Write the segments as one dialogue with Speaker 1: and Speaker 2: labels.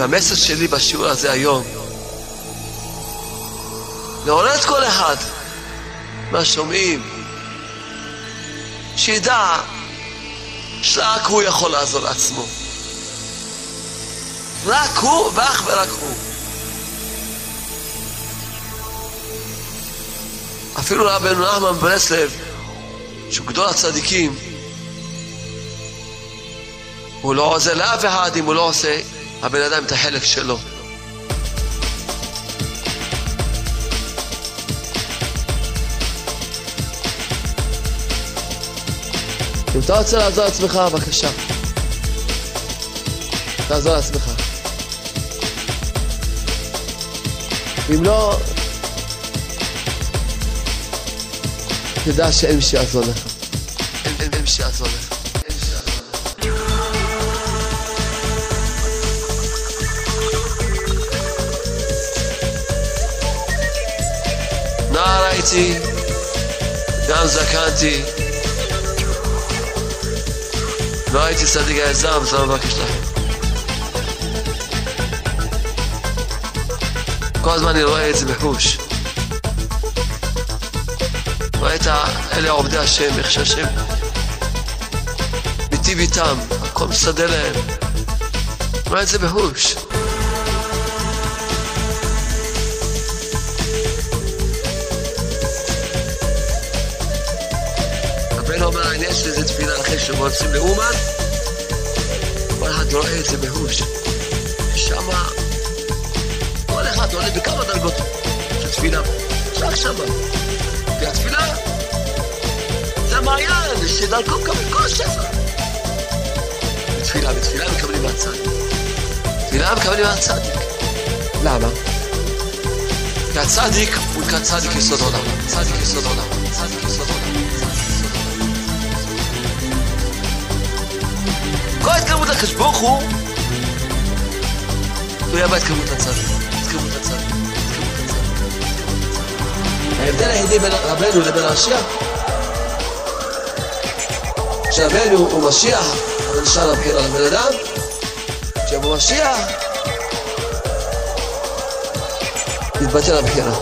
Speaker 1: והמסר שלי בשיעור הזה היום, לעורר את כל אחד מהשומעים, שידע שרק הוא יכול לעזור לעצמו. רק הוא ואך ורק הוא. אפילו רבנו נחמן ברסלב, שהוא גדול הצדיקים, הוא לא עוזר לאף אחד אם הוא לא עושה הבן אדם את החלק שלו. אם אתה רוצה לעזור לעצמך, בבקשה. תעזור לעצמך. אם לא, תדע שאין מי שיעזור לך. אין, אין, אין מי שיעזור לך. הייתי, גם זקנתי. לא הייתי צדיק היזם, זה לא מבקש לכם. כל הזמן אני רואה את זה בחוש. רואה את. אלה עובדי השם, איך שהשם מיטיב איתם, הכל מסדר להם. רואה את זה בחוש. אחרי שהם רוצים לאומן, כל אחד רואה את זה בחוש. שמה, כל אחד עולה בכמה דרגות של תפילה. רק שמה. והתפילה זה המעיין שדרכו מקבל כל השפע. בתפילה, בתפילה מקבלים מהצדיק. תפילה מקבלים מהצדיק. למה? כי הצדיק הוא נקרא צדיק יסוד עולם. צדיק יסוד עולם. צדיק יסוד עולם. כל התקרבות לקדוש ברוך הוא תלויה בהתקרבות לצדיק. התקרבות לצדיק. התקרבות לצדיק. ההבדל היחידי בין רבנו לבין המשיח שרבנו הוא משיח, אבל נשאר לבחירה לבן אדם כשהוא משיח מתבטל הבחירה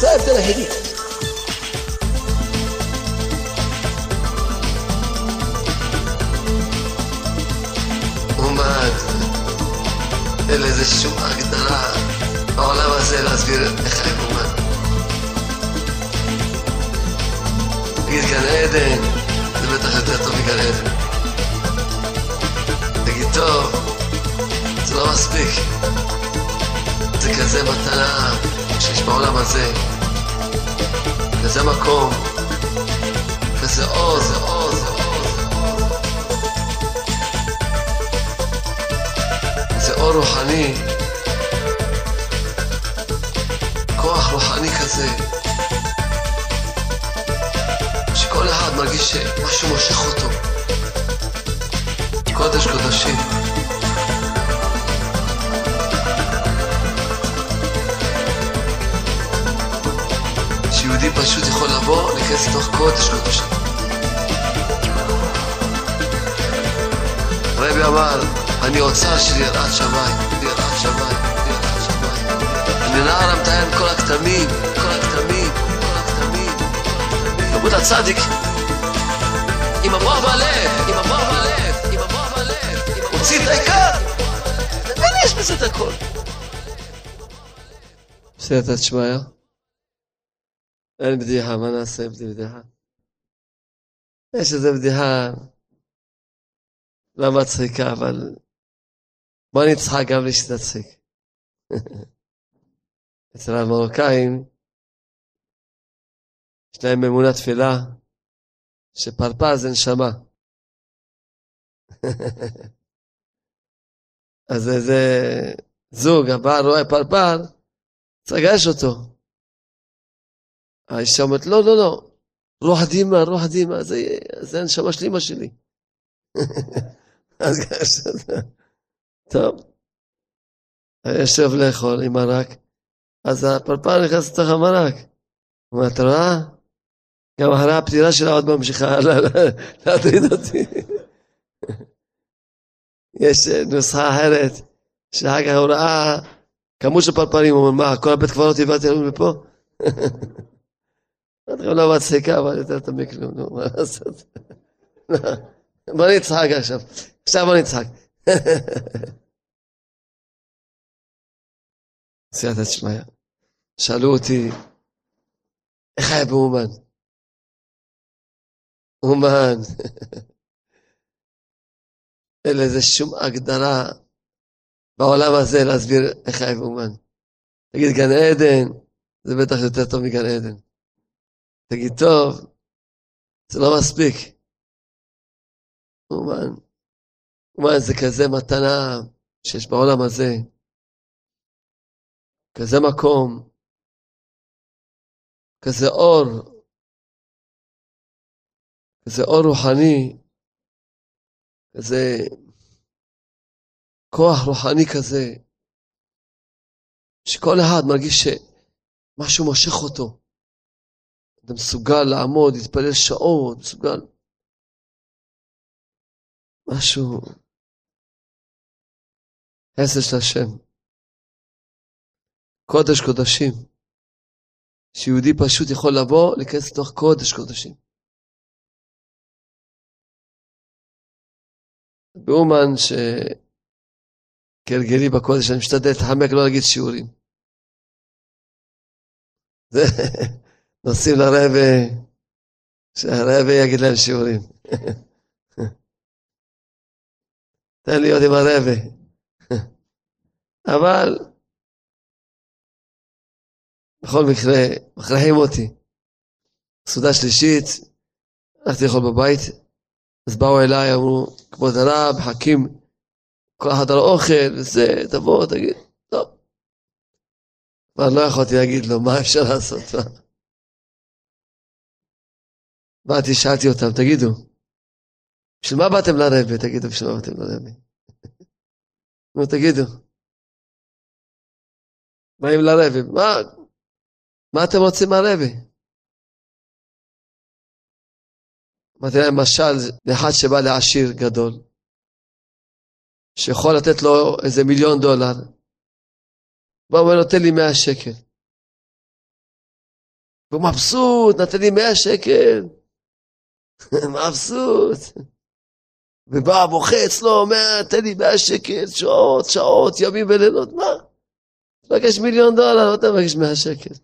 Speaker 1: זה לזה שום הגדרה בעולם הזה להסביר איך הם אומן. תגיד גן עדן, זה בטח יותר טוב מגן עדן. תגיד טוב, זה לא מספיק. זה כזה מתנה שיש בעולם הזה. כזה מקום, כזה אור, זה אור, זה אור, אור רוחני, כוח רוחני כזה, שכל אחד מרגיש שמשהו מושך אותו. קודש קודשים. שיהודי פשוט יכול לבוא, להיכנס לתוך קודש קודשים. הרבי אמר, אני אוצר של יראת שמיים, יראת שמיים, יראת שמיים. אני נער המתאם כל הכתמים, כל הכתמים, כל הכתמים. כמות הצדיק, עם המוח בלב, עם המוח בלב, עם המוח עם המוח הוציא את העיקר. אין יש בזה את הכל. בסייעתא שמיא. אין בדיחה, מה נעשה בלי בדיחה? יש איזה בדיחה לא מצחיקה, אבל בוא נצחק גם בלי שתצחיק. אצל המרוקאים יש להם אמונה תפילה שפרפר זה נשמה. אז איזה זוג, הבעל רואה פרפר, צריך לגרש אותו. האישה אומרת, לא, לא, לא, רוח דימה, רוח דימה, זה, הנשמה של אמא שלי. אז גרש אותה. טוב. יושב לאכול עם מרק, אז הפרפר נכנס לתוך המרק. הוא אומר, אתה רואה? גם אחרי הפטירה שלה עוד ממשיכה להטריד אותי. יש נוסחה אחרת, שאחר כך הוא ראה כמות של פרפרים, הוא אומר, מה, כל הבית קברות הבאתי לנו מפה? אמרתי לכם, לא מצחיקה, אבל יותר תמי כלום, נו, מה לעשות? בוא נצחק עכשיו, עכשיו בוא נצחק. סייעתא שמיא. שאלו אותי, איך היה באומן? אומן. אין לזה שום הגדרה בעולם הזה להסביר איך היה באומן. תגיד גן עדן, זה בטח יותר טוב מגן עדן. תגיד טוב, זה לא מספיק. אומן, אומן זה כזה מתנה שיש בעולם הזה. כזה מקום, כזה אור, כזה אור רוחני, כזה כוח רוחני כזה, שכל אחד מרגיש שמשהו מושך אותו. אתה מסוגל לעמוד, להתפלל שעות, מסוגל. משהו, חסד של השם. קודש קודשים. שיהודי פשוט יכול לבוא, להיכנס לתוך קודש קודשים. באומן, שכהרגלי בקודש, אני משתדל להתחמק לא להגיד שיעורים. זה, נוסעים לרבה, שהרבה יגיד להם שיעורים. תן להיות עם הרבה. אבל בכל מקרה, מכריחים אותי. סעודה שלישית, הלכתי לאכול בבית, אז באו אליי, אמרו, כבוד הרב, מחכים כל אחד על האוכל, וזה, תבוא, תגיד, טוב. כבר לא יכולתי להגיד לו, מה אפשר לעשות? באתי, שאלתי אותם, תגידו, בשביל מה באתם לרבי? תגידו, בשביל מה באתם לרבי? נו, תגידו. באים לרבי, מה, מה אתם רוצים מהרבי? אמרתי להם, משל, לאחד שבא לעשיר גדול, שיכול לתת לו איזה מיליון דולר, בא ואומר, נותן לי מאה שקל. והוא מבסוט, נתן לי מאה שקל. מבסוט. ובא, בוחץ לו, אומר, תן לי מאה שקל, שעות, שעות, ימים ולילות, מה? תבקש מיליון דולר, לא תבקש מאה שקל.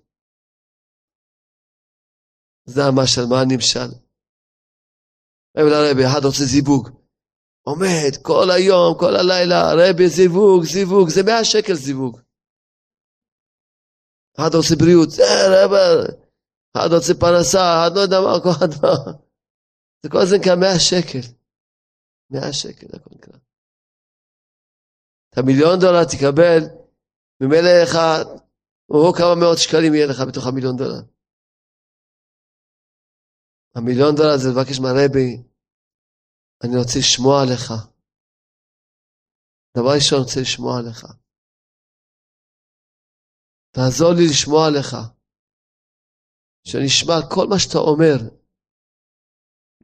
Speaker 1: זה המשל, מה הנמשל? רבי לרבי, אחד רוצה זיווג. עומד כל היום, כל הלילה, רבי זיווג, זיווג, זה מאה שקל זיווג. אחד רוצה בריאות, זה רבי, אחד רוצה פרנסה, אחד לא יודע מה, כל אחד מה. זה כל זה נקרא מאה שקל. מאה שקל, הכל נקרא. את המיליון דולר תקבל, ממילא לך, או כמה מאות שקלים יהיה לך בתוך המיליון דולר. המיליון דולר זה לבקש מהרבי, אני רוצה לשמוע עליך. דבר ראשון, אני רוצה לשמוע עליך. תעזור לי לשמוע עליך. שאני אשמע כל מה שאתה אומר.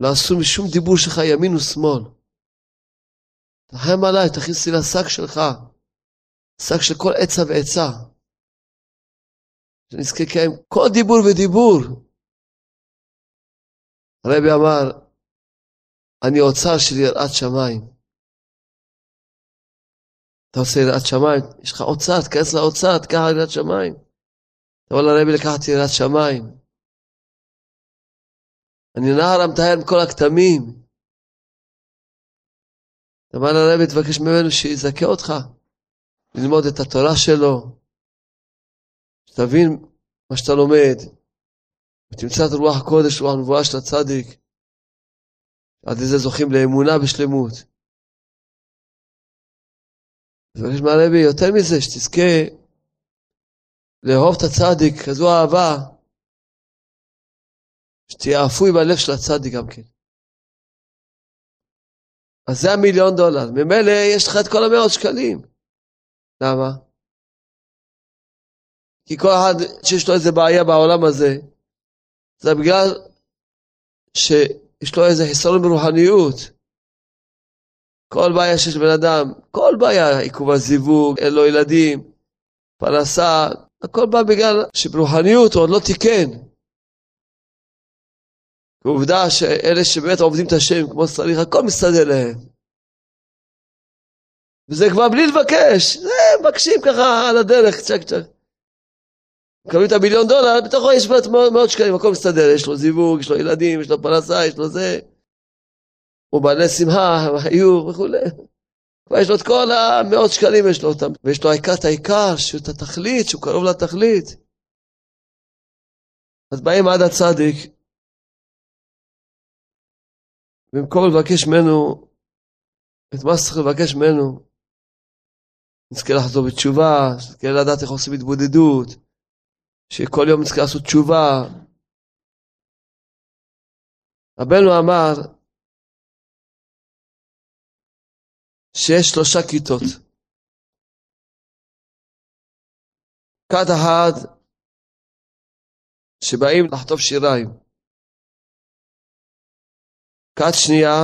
Speaker 1: לא עשו משום דיבור שלך ימין ושמאל. תחם עליי, תכניס לי לשק שלך. שק של כל עצה ועצה. שנזכה לקיים כל דיבור ודיבור. הרבי אמר, אני אוצר של יראת שמיים. אתה עושה יראת שמיים, יש לך אוצר, תיכנס לאוצר, תקח יראת שמיים. תבוא לרבי לקחת יראת שמיים. אני נער המטהר עם כל הכתמים. אמר לרבי, תבקש ממנו שיזכה אותך, ללמוד את התורה שלו, שתבין מה שאתה לומד, ותמצא את רוח הקודש, רוח הנבואה של הצדיק. עד לזה זוכים לאמונה בשלמות. אז אני מהרבי, יותר מזה, שתזכה לאהוב את הצדיק, כזו אהבה, שתהיה אפוי בלב של הצדיק גם כן. אז זה המיליון דולר. ממילא יש לך את כל המאות שקלים. למה? כי כל אחד שיש לו איזה בעיה בעולם הזה, זה בגלל שיש לו איזה חיסרון ברוחניות. כל בעיה שיש לבן אדם, כל בעיה, עיכוב הזיווג, אין לו ילדים, פרנסה, הכל בא בגלל שברוחניות הוא עוד לא תיקן. ועובדה שאלה שבאמת עובדים את השם כמו שצריך, הכל מסתדר להם. וזה כבר בלי לבקש, זה מבקשים ככה על הדרך, צ'ק צ'ק. מקבלים את המיליון דולר, בתוכו יש מאות שקלים, הכל מסתדר, יש לו זיווג, יש לו ילדים, יש לו פרנסה, יש לו זה. הוא בעלי שמחה, היו וכולי. כבר יש לו את כל המאות שקלים, יש לו אותם. ויש לו העיקר את העיקר, שהוא את התכלית, שהוא קרוב לתכלית. אז באים עד הצדיק, במקום לבקש ממנו את מה שצריך לבקש ממנו, נזכה לחזור בתשובה, נזכה לדעת איך עושים התבודדות, שכל יום נזכה לעשות תשובה. רבנו אמר, שיש שלושה כיתות. כת אחת שבאים לחטוף שיריים. כת שנייה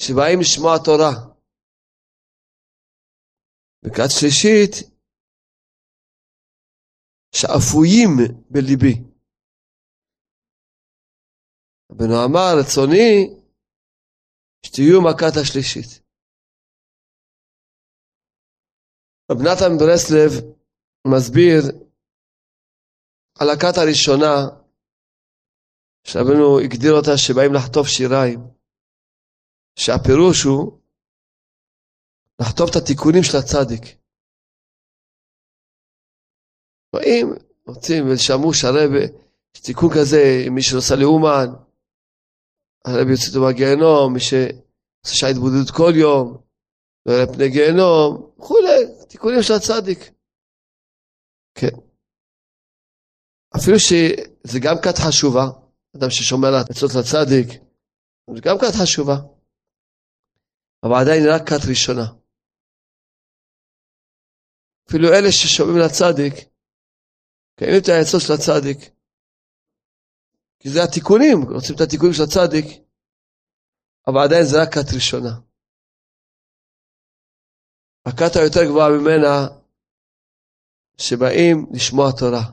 Speaker 1: שבאים לשמוע תורה. וכת שלישית שאפויים בליבי. רבנו אמר, רצוני שתהיו מכת השלישית. רב נתן ברסלב מסביר על הכת הראשונה, שרבנו הגדיר אותה שבאים לחטוף שיריים, שהפירוש הוא לחטוף את התיקונים של הצדיק. רואים, רוצים, ושמעו שהרבה, יש תיקון כזה, מי שנוסע לאומן, הרבי יוצא אותו מהגיהנום, מי שעושה שעה התבודדות כל יום, לא פני גיהנום, וכולי, תיקונים של הצדיק. כן. אפילו שזה גם כת חשובה, אדם ששומר על עצות לצדיק, זה גם כת חשובה. אבל עדיין רק כת ראשונה. אפילו אלה ששומעים לצדיק, קיימים את העצות של הצדיק, כי זה התיקונים, רוצים את התיקונים של הצדיק, אבל עדיין זה רק כת ראשונה. הכת היותר גבוהה ממנה, שבאים לשמוע תורה.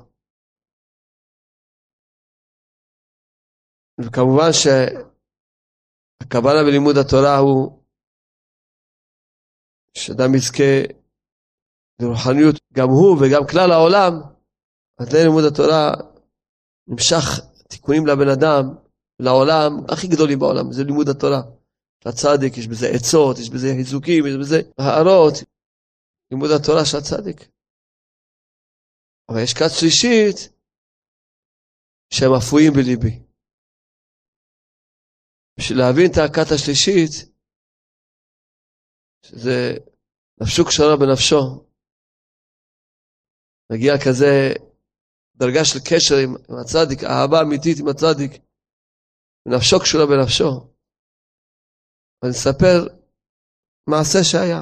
Speaker 1: וכמובן שהכוונה בלימוד התורה הוא שאדם יזכה לרוחניות, גם הוא וגם כלל העולם, על לימוד התורה נמשך תיקונים לבן אדם, לעולם, הכי גדולים בעולם, זה לימוד התורה. לצדיק יש בזה עצות, יש בזה חיזוקים, יש בזה הערות. לימוד התורה של הצדיק. אבל יש כת שלישית שהם אפויים בליבי. בשביל להבין את הכת השלישית, שזה נפשו קשרה בנפשו, מגיע כזה דרגה של קשר עם, עם הצדיק, אהבה אמיתית עם הצדיק, ונפשו קשורה בנפשו. ואני אספר מעשה שהיה.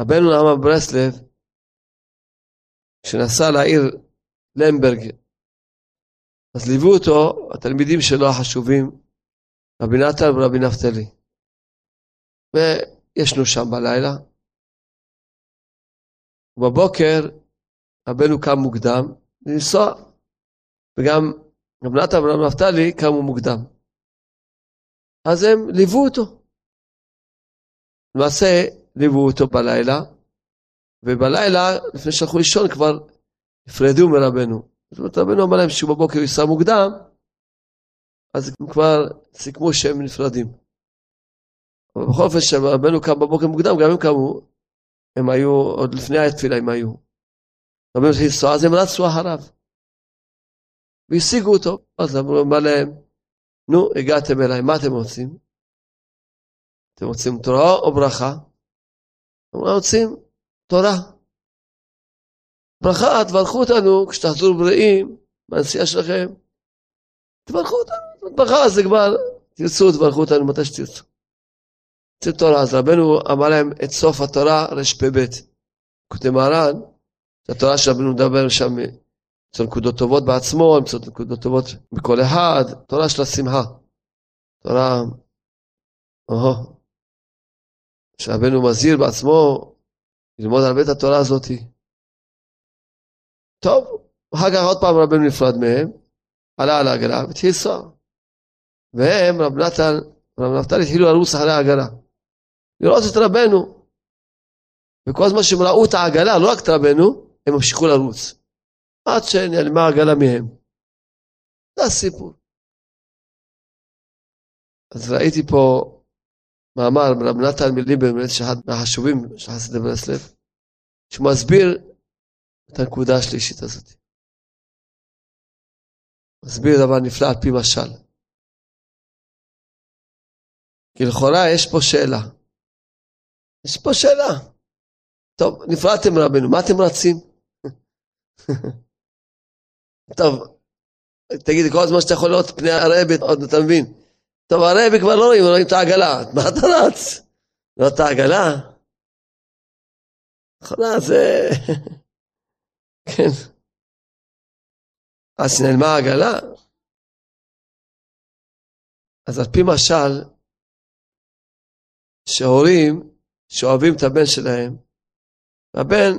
Speaker 1: רבנו נעמה ברסלב, כשנסע לעיר למברג, אז ליוו אותו התלמידים שלו החשובים, רבי נתן ורבי נפתלי. וישנו שם בלילה. ובבוקר רבנו קם מוקדם לנסוע, וגם רב נתן ורב נפתלי קמו מוקדם. אז הם ליוו אותו. למעשה ליוו אותו בלילה, ובלילה, לפני שהלכו לישון, כבר נפרדו מרבנו. זאת אומרת, רבנו אמר להם שהוא בבוקר ייסע מוקדם, אז הם כבר סיכמו שהם נפרדים. אבל בכל אופן, כשרבנו קם בבוקר מוקדם, גם הם קמו, הם היו, עוד לפני התפילה הם היו. רבי מתחיל לנסוע, אז הם רצו אחריו. והשיגו אותו, אז אמרו להם, נו, הגעתם אליי, מה אתם רוצים? אתם רוצים תורה או ברכה? אמרו, רוצים תורה. ברכה, תברכו אותנו כשתחזרו בריאים מהנסיעה שלכם. תברכו אותנו, ברכה זה כבר, תרצו, תברכו אותנו מתי שתרצו. תורה, אז רבנו אמר להם את סוף התורה, רפ"ב. כותב מהר"ן, התורה שרבנו מדבר שם, למצוא נקודות טובות בעצמו, למצוא נקודות טובות בכל אחד, תורה של השמחה. תורה או, שרבנו מזהיר בעצמו ללמוד הרבה את התורה הזאתי. טוב, אחר כך עוד פעם רבנו נפרד מהם, עלה על העגלה והתחיל לנסוע. והם, רב נתן, רב נפתלי התחילו לרוץ אחרי העגלה. לראות את רבנו. וכל הזמן שהם ראו את העגלה, לא רק את רבנו, הם המשיכו לרוץ. עד שנעלמה העגלה מהם. זה הסיפור. אז ראיתי פה מאמר מרב נתן מליברמן, שאחד מהחשובים של חסידי ברסלב, שהוא מסביר את הנקודה השלישית הזאת. מסביר דבר נפלא על פי משל. כי לכאורה יש פה שאלה. יש פה שאלה. טוב, נפרדתם רבנו, מה אתם רצים? טוב, תגיד, כל הזמן שאתה יכול לראות פני הרבי, עוד אתה מבין. טוב, הרבי כבר לא רואים, רואים את העגלה, מה אתה רץ? לראות את העגלה? נכונה, זה... כן. אז נעלמה העגלה? אז על פי משל, שהורים שאוהבים את הבן שלהם, והבן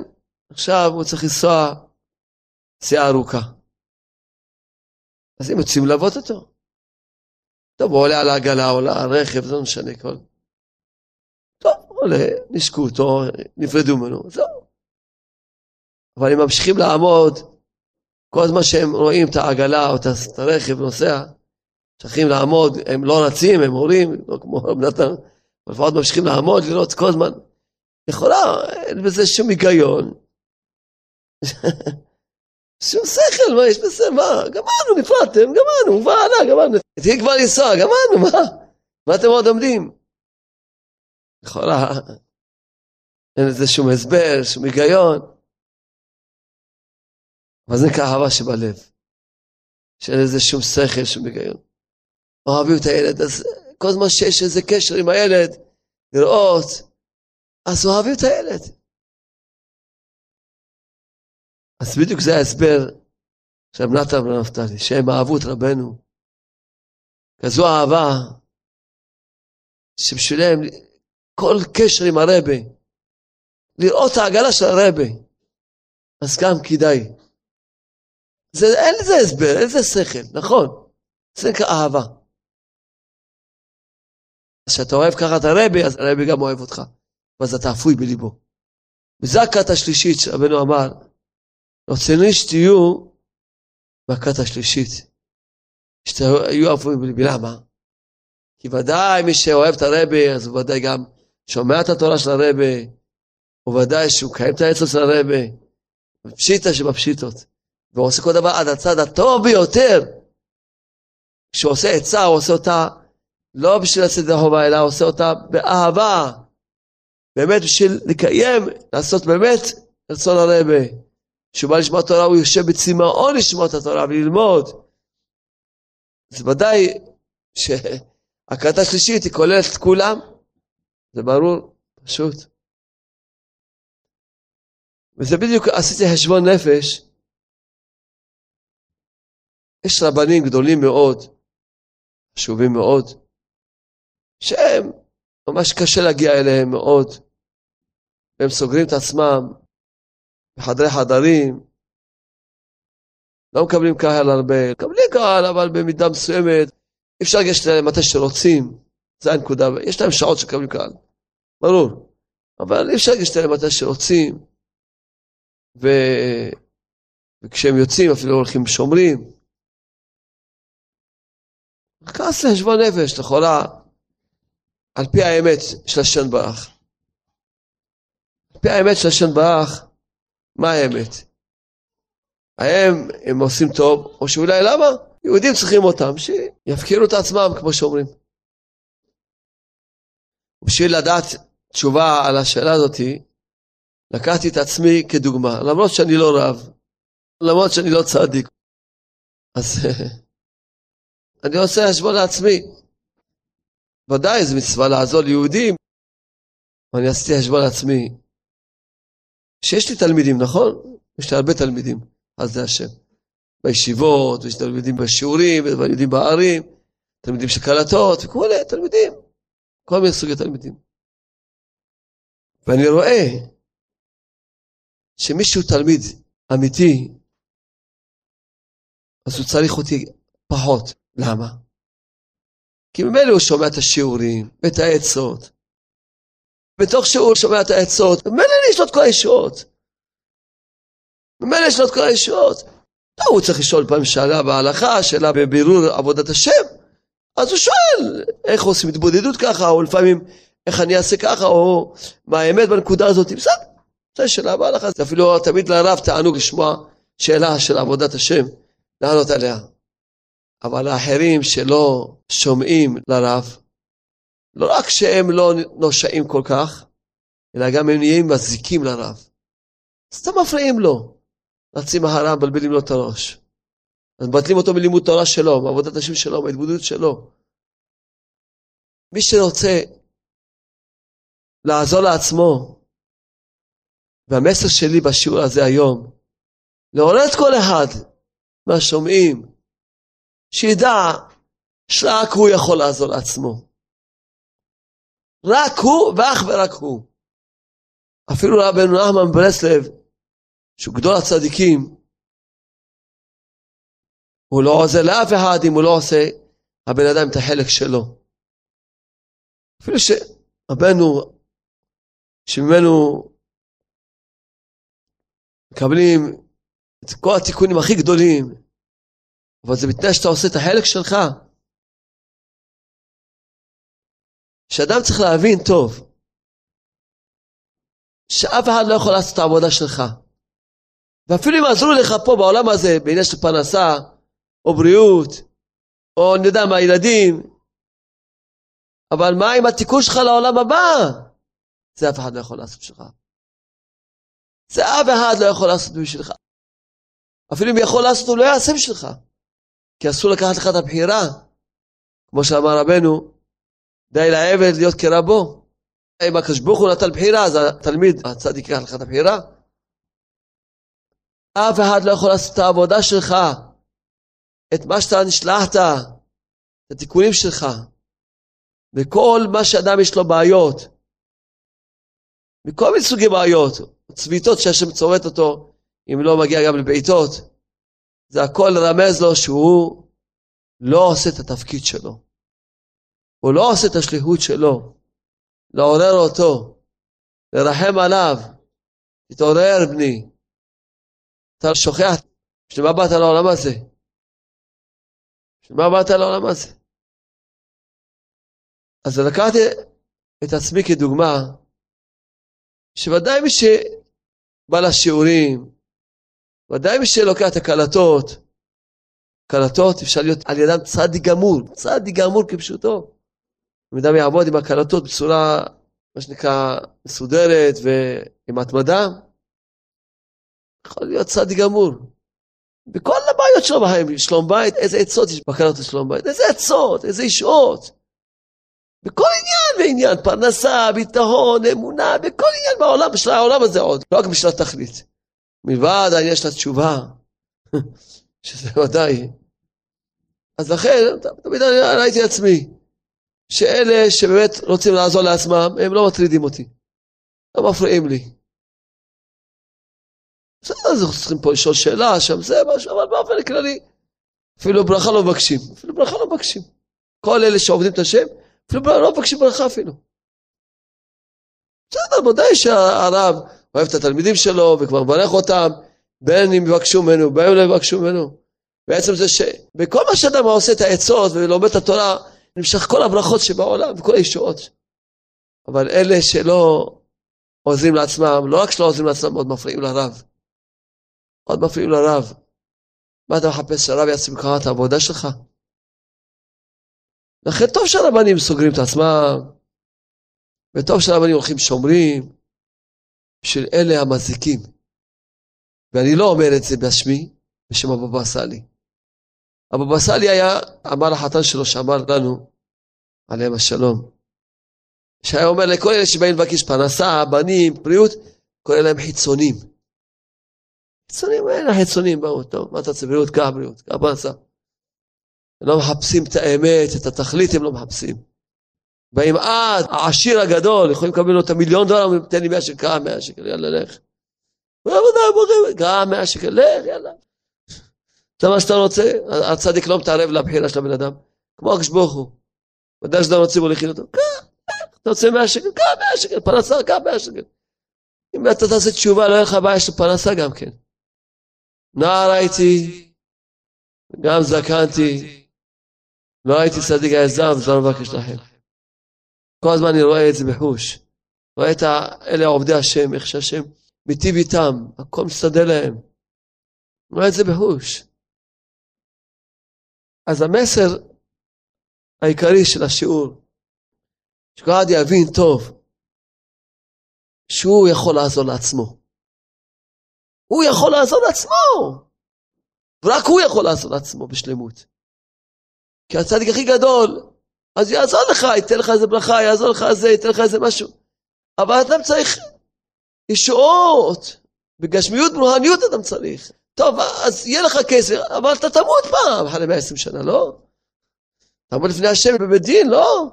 Speaker 1: עכשיו הוא צריך לנסוע נסיעה ארוכה. אז הם יוצאים ללוות אותו. טוב, הוא עולה על העגלה, עולה על הרכב, זה לא משנה כל. טוב, עולה, נשקו אותו, נפרדו ממנו, זהו. אבל הם ממשיכים לעמוד כל הזמן שהם רואים את העגלה או את הרכב נוסע, צריכים לעמוד, הם לא רצים, הם הורים, לא כמו רב נתן, לפחות ממשיכים לעמוד, לראות כל הזמן. יכולה, אין בזה שום היגיון. שום שכל, מה יש בזה, מה? גמרנו, נפרדתם, גמרנו, הוא בעלה, גמרנו. תהיה כבר לנסוע, גמרנו, מה? מה אתם עוד עומדים? לכאורה, אין לזה שום הסבר, שום היגיון. אבל זה נקרא אהבה שבלב. שאין לזה שום שכל, שום היגיון. אוהבים את הילד, אז כל זמן שיש איזה קשר עם הילד, לראות, אז אוהבים את הילד. אז בדיוק זה ההסבר של נתן ונפתלי, שהם אהבו את רבנו. כזו אהבה, שבשבילם כל קשר עם הרבה, לראות את העגלה של הרבה, אז גם כדאי. זה, אין לזה הסבר, אין לזה שכל, נכון. זה נקרא אהבה. כשאתה אוהב ככה את הרבי, אז הרבי גם אוהב אותך. ואז אתה אפוי בליבו. וזו הכת השלישית שרבנו אמר, רצוני שתהיו בכת השלישית. שתהיו אפויים בליבי. למה? כי ודאי מי שאוהב את הרבי, אז הוא ודאי גם שומע את התורה של הרבי, וודאי שהוא קיים את העצות של הרבי. פשיטה שבפשיטות. והוא עושה כל דבר עד הצד הטוב ביותר. כשהוא עושה עצה, הוא עושה אותה לא בשביל לצאת ידי חובה, אלא עושה אותה באהבה. באמת בשביל לקיים, לעשות באמת רצון הרבה. כשהוא בא לשמוע תורה, הוא יושב בצמאון לשמוע את התורה וללמוד. אז ודאי שהקלטה שלישית היא כוללת את כולם. זה ברור, פשוט. וזה בדיוק עשיתי חשבון נפש. יש רבנים גדולים מאוד, חשובים מאוד, שהם, ממש קשה להגיע אליהם מאוד, והם סוגרים את עצמם בחדרי חדרים, לא מקבלים קהל הרבה, מקבלים קהל, אבל במידה מסוימת, אפשר לגשת אליהם מתי שרוצים, זה הנקודה, יש להם שעות שמקבלים קהל, ברור, אבל אי אפשר לגשת אליהם מתי שרוצים, ו... וכשהם יוצאים אפילו הולכים שומרים, רק עשה חשבון נפש, לכאורה, על פי האמת של השן ברח. על פי האמת של השן ברח, מה האמת? האם הם עושים טוב, או שאולי למה? יהודים צריכים אותם, שיפקירו את עצמם, כמו שאומרים. בשביל לדעת תשובה על השאלה הזאתי, לקחתי את עצמי כדוגמה, למרות שאני לא רב, למרות שאני לא צדיק. אז אני עושה חשבון לעצמי. ודאי זו מצווה לעזור ליהודים, ואני עשיתי חשבון לעצמי. שיש לי תלמידים, נכון? יש לי הרבה תלמידים, אז זה השם. בישיבות, ויש תלמידים בשיעורים, ותלמידים בערים, תלמידים של קלטות, וכולי, תלמידים. כל מיני סוגי תלמידים. ואני רואה שמישהו תלמיד אמיתי, אז הוא צריך אותי פחות. למה? כי ממילא הוא שומע את השיעורים ואת העצות. בתוך שהוא שומע את העצות, ממילא יש לו את כל הישועות. ממילא יש לו את כל הישועות. טוב, הוא צריך לשאול פעם שאלה בהלכה, שאלה בבירור עבודת השם. אז הוא שואל, איך עושים התבודדות ככה, או לפעמים איך אני אעשה ככה, או מה האמת בנקודה הזאת. בסדר, זו שאלה בהלכה. זה אפילו תמיד לרב תענוג לשמוע שאלה של עבודת השם, לענות עליה. אבל האחרים שלא שומעים לרב, לא רק שהם לא נושעים כל כך, אלא גם הם נהיים מזיקים לרב. סתם מפריעים לו. רצים אחריו, מבלבלים לו את הראש. אז מבטלים אותו מלימוד תורה שלו, מעבודת השם שלו, מההתבודדות שלו. מי שרוצה לעזור לעצמו, והמסר שלי בשיעור הזה היום, לעורר את כל אחד מהשומעים, שידע שרק הוא יכול לעזור לעצמו. רק הוא ואך ורק הוא. אפילו רבנו נחמן ברסלב, שהוא גדול הצדיקים, הוא לא עוזר לאף אחד אם הוא לא עושה הבן אדם את החלק שלו. אפילו שרבנו, שממנו מקבלים את כל התיקונים הכי גדולים, אבל זה בתנאי שאתה עושה את החלק שלך. שאדם צריך להבין טוב, שאף אחד לא יכול לעשות את העבודה שלך. ואפילו אם עזרו לך פה בעולם הזה, בעניין של פרנסה, או בריאות, או אני יודע מה, ילדים, אבל מה עם התיקון שלך לעולם הבא? זה אף אחד לא יכול לעשות בשבילך. זה אף אחד לא יכול לעשות בשבילך. אפילו אם יכול לעשות, הוא לא יעשה בשבילך. כי אסור לקחת לך את הבחירה. כמו שאמר רבנו, די לעבד להיות כרבו. אם הקדוש ברוך הוא נתן בחירה, אז התלמיד, הצדיק ייקח לך את הבחירה. אף אחד לא יכול לעשות את העבודה שלך, את מה שאתה נשלחת, את התיקונים שלך. וכל מה שאדם יש לו בעיות, מכל מיני סוגי בעיות, צביתות שהשם צורט אותו, אם לא מגיע גם לבעיטות, זה הכל רמז לו שהוא לא עושה את התפקיד שלו. הוא לא עושה את השליחות שלו. לעורר אותו, לרחם עליו. תתעורר בני. אתה שוכח, בשביל מה באת לעולם הזה? בשביל מה באת לעולם הזה? אז לקחתי את עצמי כדוגמה, שוודאי מי שבא לשיעורים, ודאי מי שלוקח את הקלטות, קלטות אפשר להיות על ידם צדי גמור, צדי גמור כפשוטו. אם אדם יעבוד עם הקלטות בצורה, מה שנקרא, מסודרת ועם התמדה, יכול להיות צדי גמור. בכל הבעיות שלו בחיים, שלום בית, איזה עצות יש בקלטות שלום בית, איזה עצות, איזה ישועות. בכל עניין ועניין, פרנסה, ביטחון, אמונה, בכל עניין בעולם, בשביל העולם הזה עוד, לא רק בשביל התכלית. מלבד העניין של התשובה, שזה ודאי. אז לכן, תמיד ראיתי לעצמי, שאלה שבאמת רוצים לעזור לעצמם, הם לא מטרידים אותי. לא מפריעים לי. בסדר, אז צריכים פה לשאול שאלה, שם זה משהו, אבל באופן כללי, אפילו ברכה לא מבקשים. אפילו ברכה לא מבקשים. כל אלה שעובדים את השם, אפילו לא מבקשים ברכה אפילו. בסדר, ודאי שהרב אוהב את התלמידים שלו וכבר מברך אותם, בין אם יבקשו ממנו, בין אם לא יבקשו ממנו. בעצם זה שבכל מה שאדם עושה את העצות ולומד את התורה, נמשך כל הברכות שבעולם וכל הישועות. אבל אלה שלא עוזרים לעצמם, לא רק שלא עוזרים לעצמם, עוד מפריעים לרב. עוד מפריעים לרב. מה אתה מחפש שהרב יעשה ממך את העבודה שלך? לכן טוב שהרבנים סוגרים את עצמם, וטוב שהרבנים הולכים שומרים, של אלה המזיקים. ואני לא אומר את זה בשמי, בשם הבבא סאלי. הבבא סאלי היה, אמר לחתן שלו שאמר לנו, עליהם השלום, שהיה אומר לכל אלה שבאים לבקש פרנסה, בנים, בריאות, קורא להם חיצונים. חיצונים האלה חיצונים באו, טוב, מה אתה רוצה בריאות? קח בריאות, קח פרנסה. הם לא מחפשים את האמת, את התכלית הם לא מחפשים. ואם את, העשיר הגדול, יכולים לקבל לו את המיליון דולר, תן לי מאה שקל, קח מאה שקל, יאללה, לך. קח מאה שקל, לך, יאללה. זה מה שאתה רוצה, הצדיק לא מתערב לבחירה של הבן אדם, כמו הקדוש ברוך הוא. ודאי שאתה רוצה לחיות אותו, קח, אתה רוצה מאה שקל, קח מאה שקל, פרנסה, קח מאה שקל. אם אתה תעשה תשובה, לא יהיה לך בעיה של פרנסה גם כן. נער הייתי, גם זקנתי, לא הייתי צדיק היזם, זה לא מבקש לכם. כל הזמן אני רואה את זה בחוש. רואה את אלה עובדי השם, איך שהשם מיטיב איתם, הכל מסתדר להם. רואה את זה בחוש. אז המסר העיקרי של השיעור, שכל אחד יבין טוב, שהוא יכול לעזור לעצמו. הוא יכול לעזור לעצמו! ורק הוא יכול לעזור לעצמו בשלמות. כי הצדיק הכי גדול, אז יעזור לך, ייתן לך איזה ברכה, יעזור לך איזה, ייתן לך איזה משהו. אבל אדם צריך ישועות, בגשמיות ברוחניות אדם צריך. טוב, אז יהיה לך כסף, אבל אתה תמות פעם אחרי 120 שנה, לא? תעמוד לפני השם בבית דין, לא?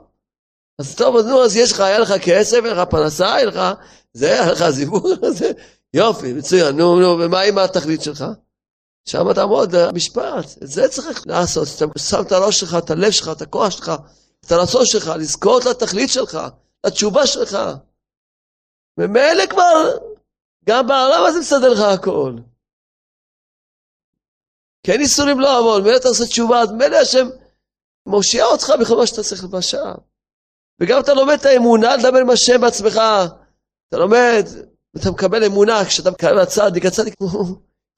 Speaker 1: אז טוב, אז נו, אז יש לך, היה לך כסף, היה לך פרנסה, היה לך, זה, היה לך זיווג, יופי, מצוין, נו, נו, ומה עם התכלית שלך? שם תעמוד במשפט, את זה צריך לעשות, אתה שם את הראש שלך, את הלב שלך, את הכוח שלך, את הרצון שלך, לזכות לתכלית שלך, לתשובה שלך. ומילא כבר, גם בעולם הזה מסדר לך הכל. כן איסורים לא עוון, מילא אתה עושה תשובה, אז מילא השם מושיע אותך בכל מה שאתה צריך לבשע. וגם אתה לומד את האמונה, לדבר עם השם בעצמך. אתה לומד, אתה מקבל אמונה, כשאתה מקבל הצדיק, הצדיק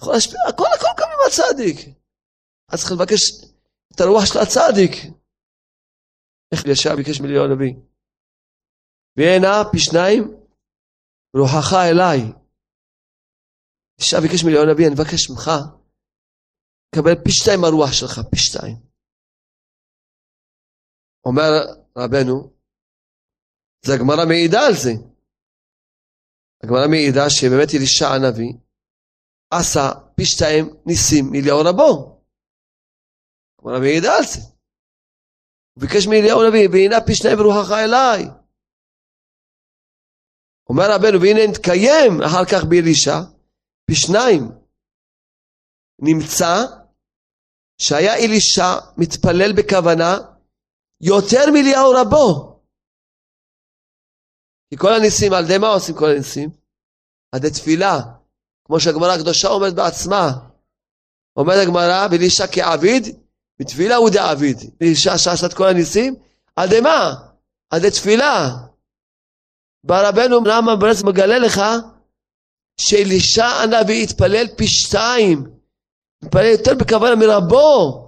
Speaker 1: יכול להשפיע, הכל הכל קם עם הצדיק. אז צריך לבקש את הרוח של הצדיק. איך ישר ביקש מיליון נביא. והנה פי שניים, רוחך אליי. ישר ביקש מיליון נביא, אני מבקש ממך, קבל פי שתיים הרוח שלך, פי שתיים. אומר רבנו, זה הגמרא מעידה על זה. הגמרא מעידה שבאמת אלישע הנביא עשה פי שתיים ניסים מאליהו רבו. הגמרא מעידה על זה. הוא ביקש מאליהו הנביא, והנה פי שניים ברוחך אליי. אומר רבנו, והנה נתקיים אחר כך באלישע, פי שניים. נמצא שהיה אלישע מתפלל בכוונה יותר מאליהו רבו. כי כל הניסים, על ידי מה עושים כל הניסים? על ידי תפילה. כמו שהגמרא הקדושה אומרת בעצמה. אומרת הגמרא, ולאישה כעביד, בתפילה הוא דעביד. ואישה שעשה את כל הניסים, ידי מה? ידי תפילה. בא רבנו למה ברס מגלה לך שאלישע הנביא התפלל פי שתיים. התפלל יותר בכוונה מרבו.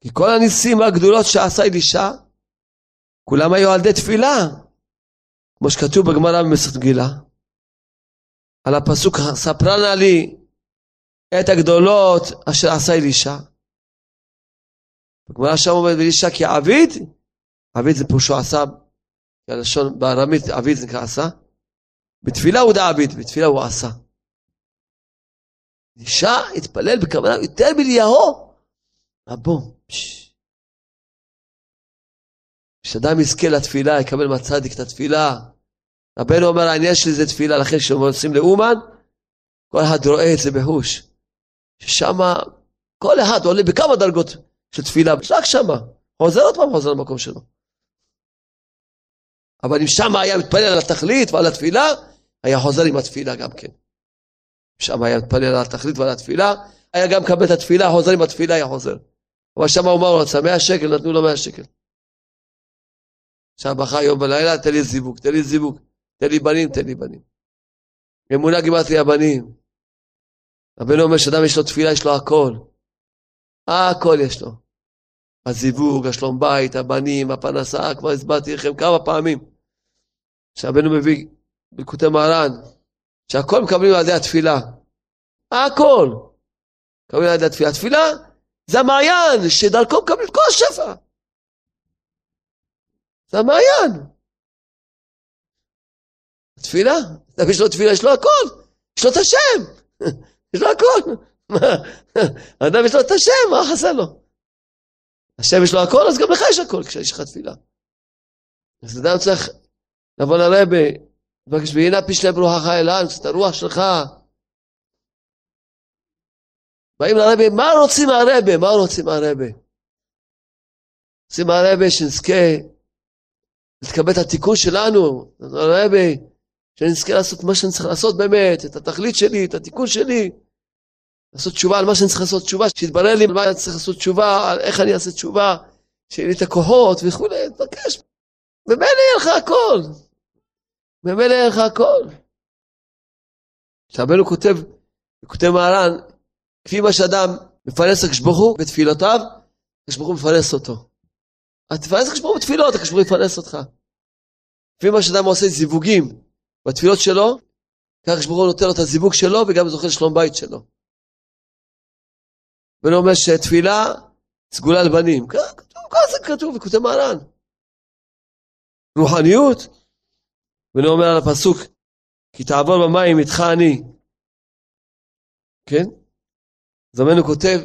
Speaker 1: כי כל הניסים והגדולות שעשה אלישע, כולם היו על ידי תפילה, כמו שכתוב בגמרא במסכת גילה. על הפסוק ספרנה לי את הגדולות אשר עשה אלישע. בגמרא שם עומד אלישע כי עביד, עביד זה פירושו עשה, הלשון בארמית עביד זה נקרא עשה. בתפילה הוא דעביד, בתפילה הוא עשה. אלישע התפלל בכוונה יותר מליהו, רבו. כשאדם יזכה לתפילה, יקבל מהצדיק את התפילה. רבנו אומר, העניין שלי זה תפילה, לכן כשעושים לאומן, כל אחד רואה את זה בהוש. ששם כל אחד עולה בכמה דרגות של תפילה, רק שמה. חוזר עוד פעם, חוזר למקום שלו. אבל אם שם היה מתפלל על התכלית ועל התפילה, היה חוזר עם התפילה גם כן. שם היה מתפלל על התכלית ועל התפילה, היה גם מקבל את התפילה, חוזר עם התפילה, היה חוזר. אבל שם הוא אמר, הוא רצה 100 שקל, נתנו לו 100 שקל. עכשיו בכה יום ולילה, תן לי זיווג, תן לי זיווג, תן לי בנים, תן לי בנים. אמונה גימטרי הבנים. רבנו אומר שאדם יש לו תפילה, יש לו הכל. הכל יש לו. הזיווג, השלום בית, הבנים, הפרנסה, כבר הסברתי לכם כמה פעמים. שרבנו מביא בלקוטי מרן, שהכל מקבלים על ידי התפילה. הכל. מקבלים על ידי התפילה. התפילה זה המעיין שדרכו מקבלים כל השפע. זה המעיין. תפילה, יש לו תפילה, יש לו הכל, יש לו את השם, יש לו הכל. אדם יש לו את השם, מה חסר לו? השם יש לו הכל, אז גם לך יש הכל כשיש לך תפילה. אז אדם צריך לבוא לרבה, לבקש והנה פי שלם רוחך רוצה את הרוח שלך. באים לרבה, מה רוצים מהרבה? מה רוצים מהרבה? רוצים מהרבה שנזכה לקבל את התיקון שלנו, הרבה, שנזכה לעשות מה שאני צריך לעשות באמת, את התכלית שלי, את התיקון שלי. לעשות תשובה על מה שאני צריך לעשות תשובה, שיתברר לי מה אני צריך לעשות תשובה, על איך אני אעשה תשובה, שיהיה לי את הכוחות וכולי, תבקש. ממילא יהיה לך הכל. ממילא יהיה לך הכל. כשרבנו כותב, כותב מהר"ן, כפי מה שאדם מפרנס הקדוש ברוך הוא בתפילותיו, הקדוש הוא מפרנס אותו. תפרנס הקדוש ברוך הוא בתפילות, הקדוש הוא יפרנס אותך. לפי מה שאדם עושה זיווגים בתפילות שלו, הקדוש ברוך נותן לו את הזיווג שלו וגם זוכה לשלום בית שלו. ואני אומר שתפילה סגולה לבנים. כתוב, ככה זה כתוב, וכותב מהר"ן. רוחניות, ואני אומר על הפסוק, כי תעבור במים איתך אני. כן? אז רבנו כותב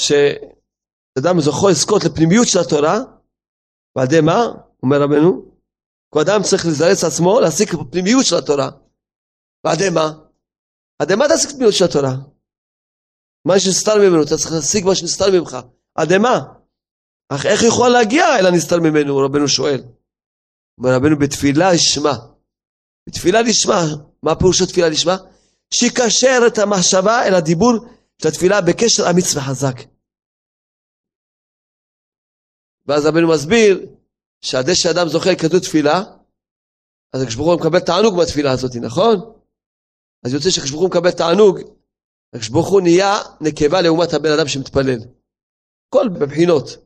Speaker 1: שאדם זוכר לזכות לפנימיות של התורה, ועל ידי מה? אומר רבנו, כל אדם צריך לזרץ עצמו להשיג פנימיות של התורה. ועל ידי מה? על ידי מה תשיג פנימיות של התורה? מה שנסתר ממנו, אתה צריך להשיג מה שנסתר ממך. עד מה? אך איך יכול להגיע אל הנסתר ממנו, רבנו שואל. אומר רבנו, בתפילה לשמה. בתפילה לשמה, מה פירוש התפילה לשמה? שיקשר את המחשבה אל הדיבור של התפילה בקשר אמיץ וחזק. ואז רבנו מסביר שעד שאדם זוכה לכזאת תפילה, אז הקדוש ברוך הוא מקבל תענוג בתפילה הזאת, נכון? אז יוצא שהקדוש ברוך הוא מקבל תענוג הקדוש ברוך הוא נהיה נקבה לעומת הבן אדם שמתפלל. כל בבחינות.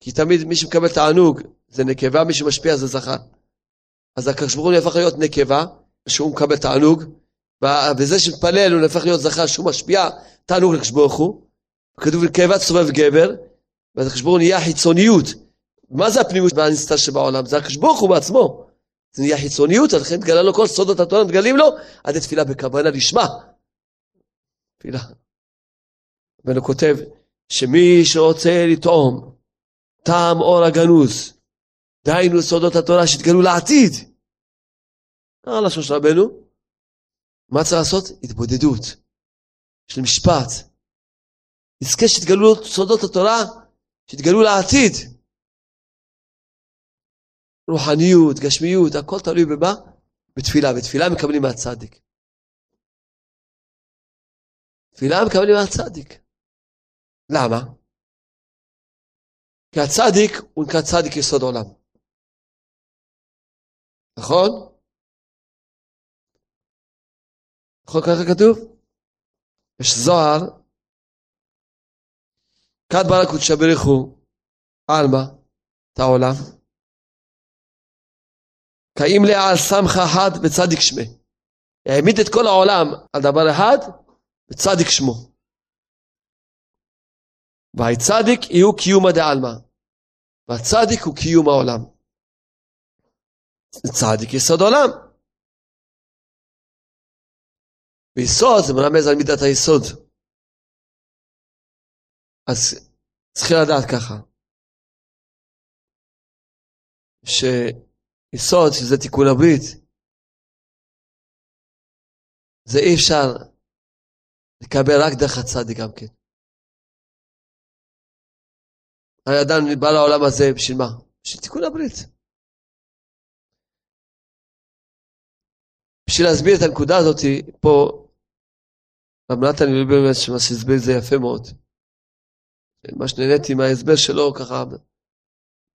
Speaker 1: כי תמיד מי שמקבל תענוג זה נקבה, מי שמשפיע זה זכר. אז הקדוש ברוך הוא להיות נקבה, שהוא מקבל תענוג, וזה שמתפלל הוא נהפך להיות זכר, שהוא משפיע תענוג לקדוש ברוך הוא. כתוב נקבה סובב גבר, ואז הקדוש ברוך הוא נהיה חיצוניות. מה זה הפנימיות והנסתר שבעולם? זה הקדוש ברוך הוא בעצמו. זה נהיה חיצוניות, לכן מתגלה לו כל סודות התורה, מתגלים לו עד לתפילה בכוונה לשמה. תפילה. ואני כותב שמי שרוצה לטעום טעם אור הגנוז, דהיינו סודות התורה שהתגלו לעתיד, על לשון של רבנו, מה צריך לעשות? התבודדות של משפט. נזכה שיתגלו סודות התורה שיתגלו לעתיד. רוחניות, גשמיות, הכל תלוי במה? בתפילה. בתפילה מקבלים מהצדיק. תפילה מקבלים מהצדיק. למה? כי הצדיק הוא נקרא צדיק יסוד עולם. נכון? נכון ככה כתוב? יש זוהר, כד ברא קודשא בריחו, עלמא, את העולם. קאים לעל סמכה אחד וצדיק שמי. העמיד את כל העולם על דבר אחד, וצדיק שמו. והצדיק יהיו קיומא דעלמא, והצדיק הוא קיום העולם. צדיק יסוד עולם. ויסוד זה מרמז על מידת היסוד. אז צריכים לדעת ככה, שיסוד, שזה תיקון הברית, זה אי אפשר לקבל רק דרך הצדיק גם כן. האדם בא לעולם הזה בשביל מה? בשביל תיקון הברית. בשביל להסביר את הנקודה הזאת, פה רב נתן ליברמן שהסביר את זה יפה מאוד. ממש נהניתי מההסבר שלו ככה,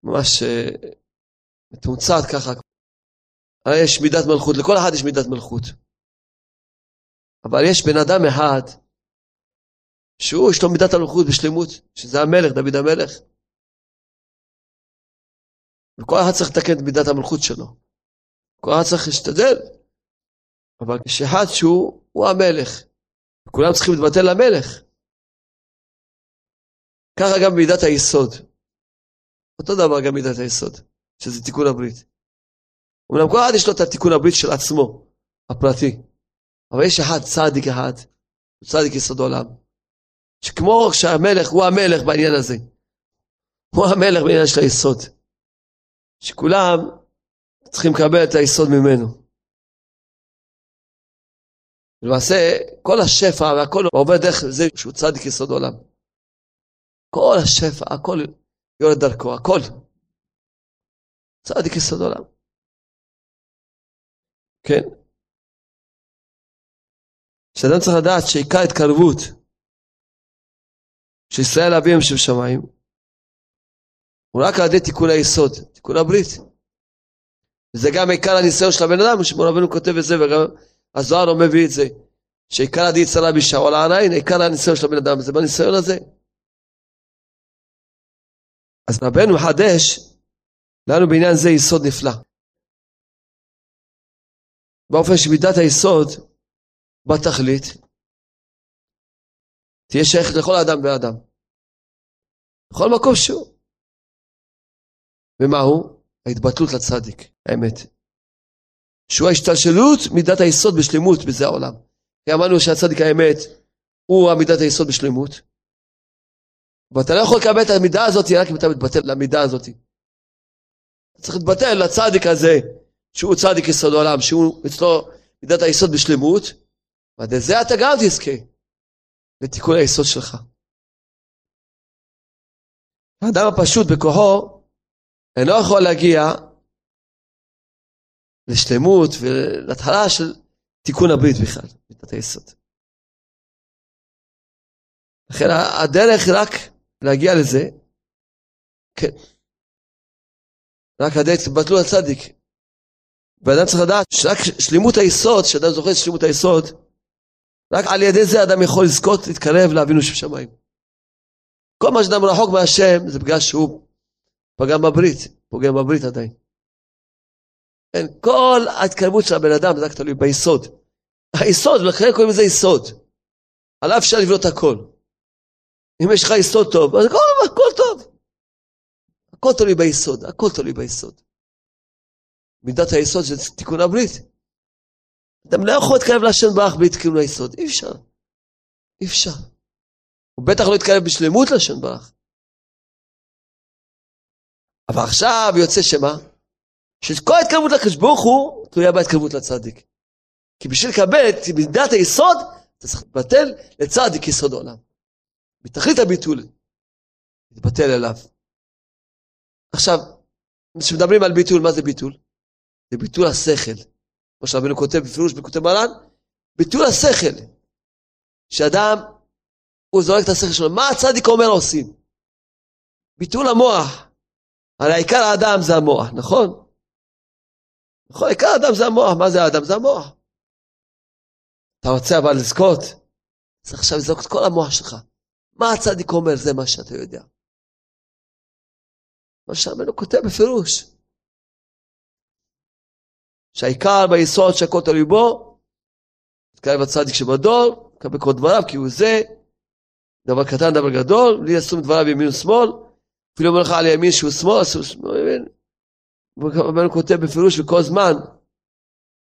Speaker 1: ממש אה, מתומצת ככה. הרי יש מידת מלכות, לכל אחד יש מידת מלכות. אבל יש בן אדם אחד שהוא, יש לו מידת המלכות בשלמות, שזה המלך, דוד המלך. וכל אחד צריך לתקן את מידת המלכות שלו. כל אחד צריך להשתדל. אבל יש אחד שהוא, הוא המלך. וכולם צריכים להתבטל למלך. ככה גם מידת היסוד. אותו דבר גם מידת היסוד, שזה תיקון הברית. אומנם כל אחד יש לו את התיקון הברית של עצמו, הפרטי. אבל יש אחד, צדיק אחד, צדיק יסוד עולם. שכמו שהמלך הוא המלך בעניין הזה. הוא המלך בעניין של היסוד. שכולם צריכים לקבל את היסוד ממנו. למעשה, כל השפע והכל עובר דרך זה שהוא צדיק יסוד עולם. כל השפע, הכל יורד דרכו, הכל. צדיק יסוד עולם. כן. שאדם צריך לדעת שעיקר התקרבות שישראל אביהם שבשמיים הוא רק על ידי תיקון היסוד, תיקון הברית. וזה גם עיקר הניסיון של הבן אדם, שמור רבנו כותב את זה, וגם הזוהר לא מביא את זה, שעיקר עדי יצרה בשעול העין, עיקר הניסיון של הבן אדם, זה בניסיון הזה. אז רבנו מחדש לנו בעניין זה יסוד נפלא. באופן שמידת היסוד בתכלית תהיה שייכת לכל אדם ואדם. בכל מקום שהוא. ומהו? ההתבטלות לצדיק, האמת. שהוא ההשתלשלות מידת היסוד בשלמות בזה העולם. כי אמרנו שהצדיק האמת הוא המידת היסוד בשלמות. ואתה לא יכול לקבל את המידה הזאת רק אם אתה מתבטל למידה הזאת. צריך להתבטל לצדיק הזה, שהוא צדיק יסוד העולם, שהוא אצלו מידת היסוד בשלמות, ועד לזה אתה גם תזכה לתיקון היסוד שלך. האדם הפשוט בכוחו אינו יכול להגיע לשלמות ולהתחלה של תיקון הברית בכלל, מידת היסוד. לכן הדרך רק להגיע לזה, כן, רק על ידי התבטלו הצדיק. ואדם צריך לדעת שרק שלמות היסוד, שאדם זוכר את שלמות היסוד, רק על ידי זה אדם יכול לזכות להתקרב לאבינו שבשמיים. כל מה שאדם רחוק מהשם זה בגלל שהוא פגם בברית, פוגם בברית עדיין. כן, כל ההתקרבות של הבן אדם זה רק תלוי ביסוד. היסוד, ולכן קוראים לזה יסוד. עליו אפשר לבנות הכל. אם יש לך יסוד טוב, אז הכל טוב. הכל תלוי ביסוד, הכל תלוי ביסוד. מידת היסוד של תיקון הברית. אתם לא יכול להתקרב להשם ברך בלי תיקון היסוד, אי אפשר. אי אפשר. הוא בטח לא יתקרב בשלמות להשם ברך. אבל עכשיו יוצא שמה? שכל ההתקרבות לקדוש ברוך הוא תלויה בהתקרבות לצדיק. כי בשביל לקבל את מידת היסוד, אתה צריך להתבטל לצדיק יסוד העולם. בתכלית הביטול, להתבטל אליו. עכשיו, כשמדברים על ביטול, מה זה ביטול? זה ביטול השכל. כמו שרבנו כותב בפירוש בכותב מרן, ביטול השכל. שאדם, הוא זורק את השכל שלו, מה הצדיק אומר עושים? ביטול המוח. הרי עיקר האדם זה המוח, נכון? נכון, עיקר האדם זה המוח, מה זה האדם? זה המוח. אתה רוצה אבל לזכות, צריך עכשיו לזרוק את כל המוח שלך. מה הצדיק אומר, זה מה שאתה יודע. מה שהרבנו כותב בפירוש. שהעיקר ביסוד שהכל תלוי בו, תקרב הצדיק שבדור, תקבל כל דבריו, כי הוא זה, דבר קטן, דבר גדול, בלי לשום דבריו ימין ושמאל, אפילו אומר לך על ימין שהוא שמאל, שהוא שמאל ימין. רבנו כותב בפירוש וכל זמן,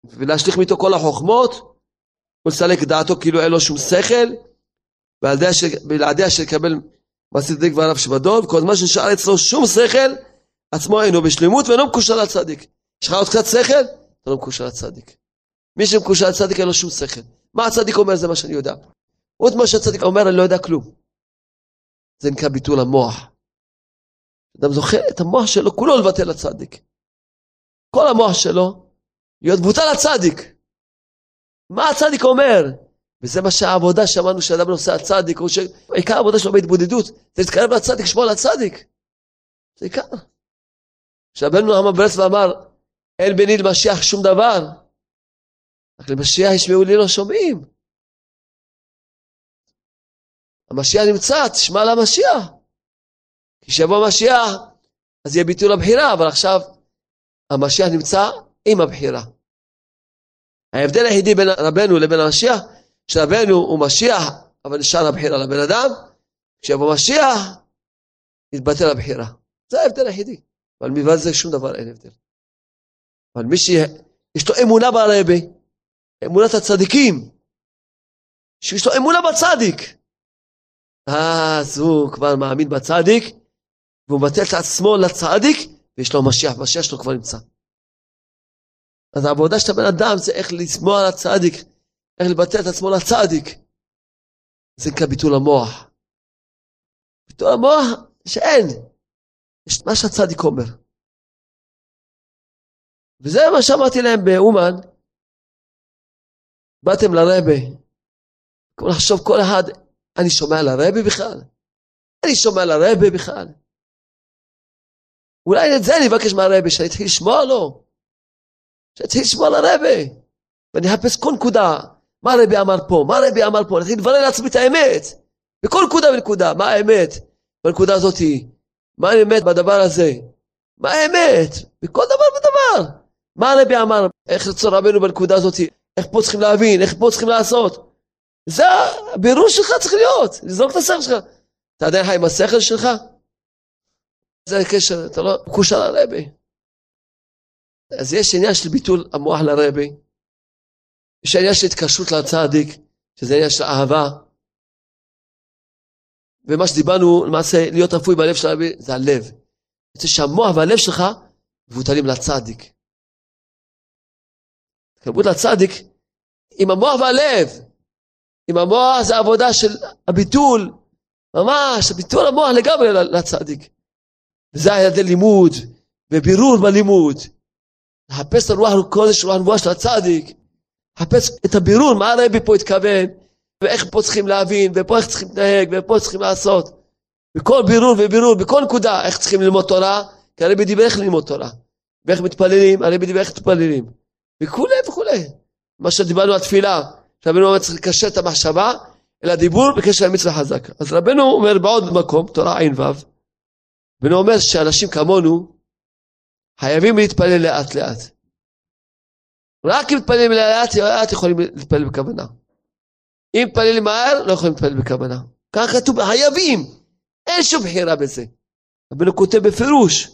Speaker 1: ולהשליך מאיתו כל החוכמות, ולסלק דעתו כאילו אין לו שום שכל, ובלעדי אשר מעשית צדיק ועליו שבדור, וכל זמן שנשאר אצלו שום שכל, עצמו אינו בשלמות ואינו מקושר לצדיק. יש לך עוד קצת שכל? אתה לא מקושר לצדיק. מי שמקושר לצדיק אין לו שום שכל. מה הצדיק אומר זה מה שאני יודע. עוד מה שהצדיק אומר אני לא יודע כלום. זה נקרא ביטול המוח. אדם זוכר את המוח שלו כולו לבטל לצדיק. כל המוח שלו להיות בוטל לצדיק. מה הצדיק אומר? וזה מה שהעבודה שאמרנו שאדם נוסע לצדיק, או שעיקר העבודה שלו בהתבודדות, זה להתקרב לצדיק, לשמוע לצדיק. זה עיקר. כשרבנו אמר ברס ואמר, אין ביני למשיח שום דבר, רק למשיח ישמעו לי לא שומעים. המשיח נמצא, תשמע למשיח. כשיבוא המשיח, אז יהיה ביטול הבחירה, אבל עכשיו המשיח נמצא עם הבחירה. ההבדל היחידי בין רבנו לבין המשיח, שרבנו הוא משיח, אבל נשאר הבחירה לבן אדם, כשיבוא משיח, יתבטל הבחירה. זה ההבדל היחידי. אבל מלבד זה שום דבר אין הבדל. אבל מי שיש לו אמונה ברבי, אמונת הצדיקים, שיש לו אמונה בצדיק, אז הוא כבר מאמין בצדיק, והוא מבטל את עצמו לצדיק, ויש לו משיח, משיח שלו כבר נמצא. אז העבודה של הבן אדם זה איך לשמוע על הצדיק, איך לבטל את עצמו לצדיק. זה נקרא ביטול המוח. ביטול המוח שאין, יש מה שהצדיק אומר. וזה מה שאמרתי להם באומן, באתם לרבה, כמו לחשוב כל אחד, אני שומע לרבה בכלל? אני שומע לרבה בכלל? אולי את זה אני אבקש מהרבה, שאני אתחיל לשמוע לו. שאני אתחיל לשמוע לרבה. ואני אחפש כל נקודה, מה הרבי אמר פה, מה הרבי אמר פה, אני אתחיל לברר לעצמי את האמת. בכל נקודה ונקודה, מה האמת בנקודה הזאתי, מה האמת בדבר הזה, מה האמת, בכל דבר ודבר. מה הרבי אמר, איך רצון רבנו בנקודה הזאתי, איך פה צריכים להבין, איך פה צריכים לעשות. זה הבירור שלך צריך להיות, לזרוק את השכל שלך. אתה עדיין חי עם השכל שלך? זה הקשר, אתה לא מקושר לרבי. אז יש עניין של ביטול המוח לרבי, יש של התקשרות לצדיק, שזה של אהבה. ומה שדיברנו, למעשה, להיות אפוי בלב של הרבי, זה הלב. רוצה שהמוח והלב שלך מבוטלים לצדיק. התקרבות לצדיק עם המוח והלב. עם המוח זה עבודה של הביטול, ממש, ביטול המוח לגמרי לצדיק. וזה על ידי לימוד, ובירור בלימוד. לחפש את הרוח הקודש, רוח הנבואה של הצדיק. לחפש את הבירור, מה הרבי פה התכוון, ואיך פה צריכים להבין, ופה איך צריכים להתנהג, ופה צריכים לעשות. בכל בירור ובירור, בכל נקודה, איך צריכים ללמוד תורה, כי הרבי דיבר איך ללמוד תורה. ואיך מתפללים, הרבי דיבר איך מתפללים. וכולי וכולי. מה שדיברנו על תפילה, שרבנו אומר צריך לקשר את המחשבה אל הדיבור בקשר למצווה חזק. אז רבנו אומר בעוד מקום, תורה ע"ו, רבנו אומר שאנשים כמונו חייבים להתפלל לאט לאט. רק אם מתפללים לאט לאט יכולים להתפלל בכוונה. אם מתפללים מהר לא יכולים להתפלל בכוונה. כך כתוב, חייבים, אין שום בחירה בזה. רבנו כותב בפירוש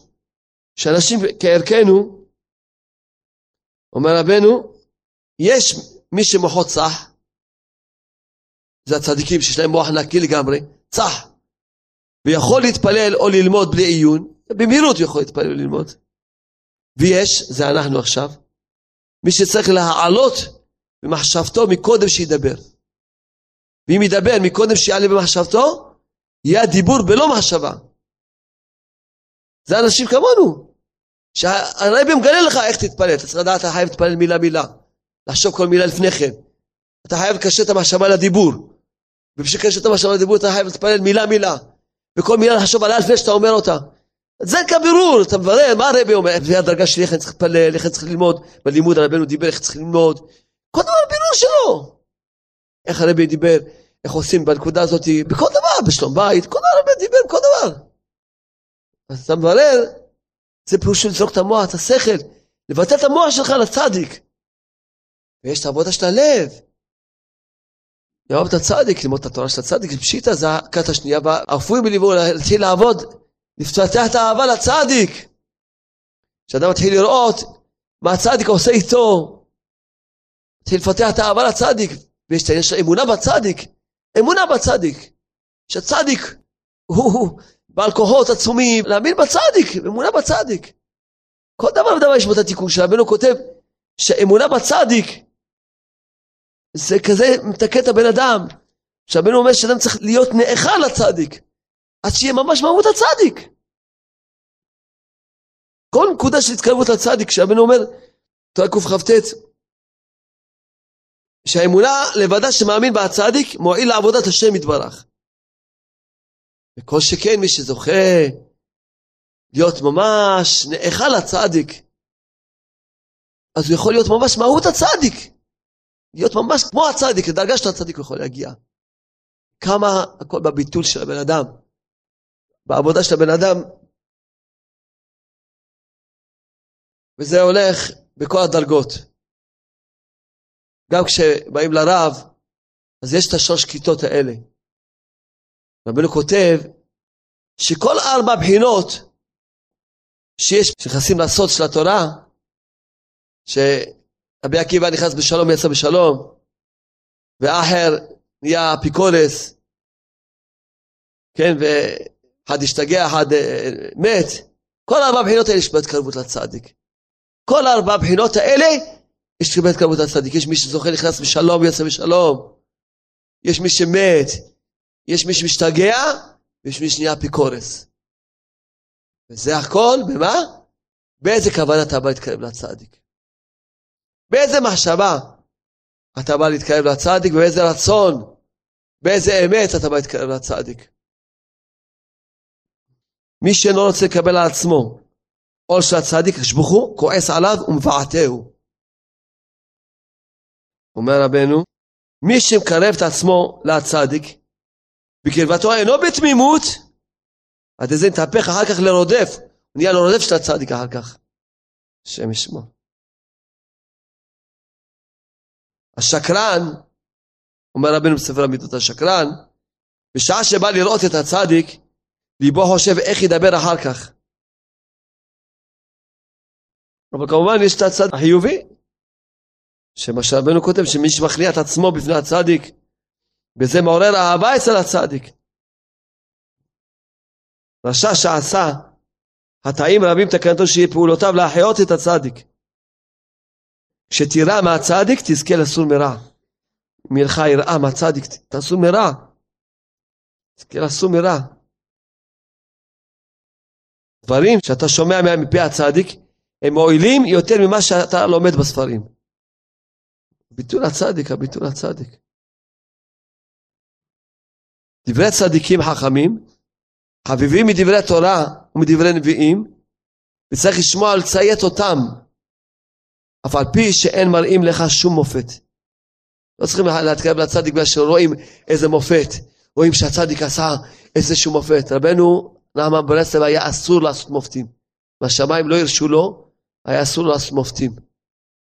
Speaker 1: שאנשים כערכנו, אומר רבנו, יש מי שמוחו צח, זה הצדיקים שיש להם מוח נקי לגמרי, צח, ויכול להתפלל או ללמוד בלי עיון, במהירות יכול להתפלל וללמוד. ויש, זה אנחנו עכשיו, מי שצריך להעלות במחשבתו מקודם שידבר. ואם ידבר מקודם שיעלה במחשבתו, יהיה הדיבור בלא מחשבה. זה אנשים כמונו, שהרבי מגלה לך איך תתפלל, אתה צריך לדעת, אתה חייב להתפלל מילה מילה, לחשוב כל מילה לפני כן. אתה חייב לקשר את המחשבה לדיבור. ובשביל לקשר את המחשבה לדיבור אתה חייב להתפלל מילה מילה. וכל מילה לחשוב עליה לפני שאתה אומר אותה. זה כבירור, אתה מברר, מה הרבי אומר? זה הדרגה שלי, איך אני צריך להתפלל, איך אני צריך ללמוד. בלימוד הרבנו דיבר איך צריך ללמוד. כל דבר בירור שלו. איך הרבי דיבר, איך עושים בנקודה הזאת, בכל דבר, בשלום בית, כל דבר הרבי דיבר, בכל דבר. אז אתה מברר, זה פירוש של לזרוק את המוח, את השכל, לבטל את המוח שלך לצדיק. ויש את העבודה של הלב. לאהוב את הצדיק, ללמוד את התורה של הצדיק, פשיטא זה הכת השנייה, והרפואי בליבו להתחיל לעבוד, לפתח את האהבה לצדיק. כשאדם מתחיל לראות מה הצדיק עושה איתו, מתחיל לפתח את האהבה לצדיק, ויש את העניין של אמונה בצדיק, אמונה בצדיק, שהצדיק הוא בעל כוחות עצומים, להאמין בצדיק, אמונה בצדיק. כל דבר ודבר יש בו את התיקון שרבנו כותב שאמונה בצדיק זה כזה מתקן את הבן אדם. שהבן אומר שאדם צריך להיות נאכל לצדיק, אז שיהיה ממש מהות הצדיק. כל נקודה של התקרבות לצדיק, כשהבן אומר, תורה קכ"ט, שהאמונה לבדה שמאמין בהצדיק מועיל לעבודת השם יתברך. וכל שכן מי שזוכה להיות ממש נאכל לצדיק, אז הוא יכול להיות ממש מהות הצדיק. להיות ממש כמו הצדיק, לדרגה של הצדיק הוא יכול להגיע. כמה הכל בביטול של הבן אדם, בעבודה של הבן אדם. וזה הולך בכל הדרגות. גם כשבאים לרב, אז יש את השלוש כיתות האלה. רבנו כותב שכל ארבע בחינות שיש, שנכנסים לסוד של התורה, ש... רבי עקיבא נכנס בשלום, יצא בשלום, ואחר נהיה אפיקורס, כן, אחד השתגע, אחד אה, מת. כל ארבע הבחינות האלה יש בהתקרבות לצדיק. כל ארבע הבחינות האלה יש בהתקרבות לצדיק. יש מי שזוכה נכנס בשלום ויוצא בשלום. יש מי שמת. יש מי שמשתגע ויש מי שנהיה אפיקורס. וזה הכל במה? באיזה כוונה אתה בא להתקרב לצדיק. באיזה מחשבה אתה בא להתקרב לצדיק ובאיזה רצון, באיזה אמת אתה בא להתקרב לצדיק. מי שאינו רוצה לקבל על עצמו עול של הצדיק, השבוכו, כועס עליו ומבעתהו. אומר רבנו, מי שמקרב את עצמו לצדיק, בקרבתו אינו בתמימות, עד איזה נתהפך אחר כך לרודף, הוא נהיה לרודף של הצדיק אחר כך. השם ישמור. השקרן, אומר רבנו בספר המידות, השקרן, בשעה שבא לראות את הצדיק, ליבו חושב איך ידבר אחר כך. אבל כמובן יש את הצד החיובי, שמה שרבנו כותב, שמי שמכניע את עצמו בפני הצדיק, וזה מעורר אהבה אצל הצדיק. רשע שעשה הטעים רבים תקנתו שיהיה פעולותיו להחיות את הצדיק. כשתירא מהצדיק תזכה לסור מרע. אם יהיה לך יראה מהצדיק תסור מרע. תזכה לסור מרע. דברים שאתה שומע מפי הצדיק הם מועילים יותר ממה שאתה לומד בספרים. ביטול הצדיק, הביטול הצדיק. דברי צדיקים חכמים, חביבים מדברי תורה ומדברי נביאים, וצריך לשמוע לציית אותם, אף על פי שאין מראים לך שום מופת. לא צריכים להתקרב לצדיק בגלל שרואים איזה מופת, רואים שהצדיק עשה איזשהו מופת. רבנו נעמה ברסלב היה אסור לעשות מופתים. והשמיים לא הרשו לו, היה אסור לעשות מופתים.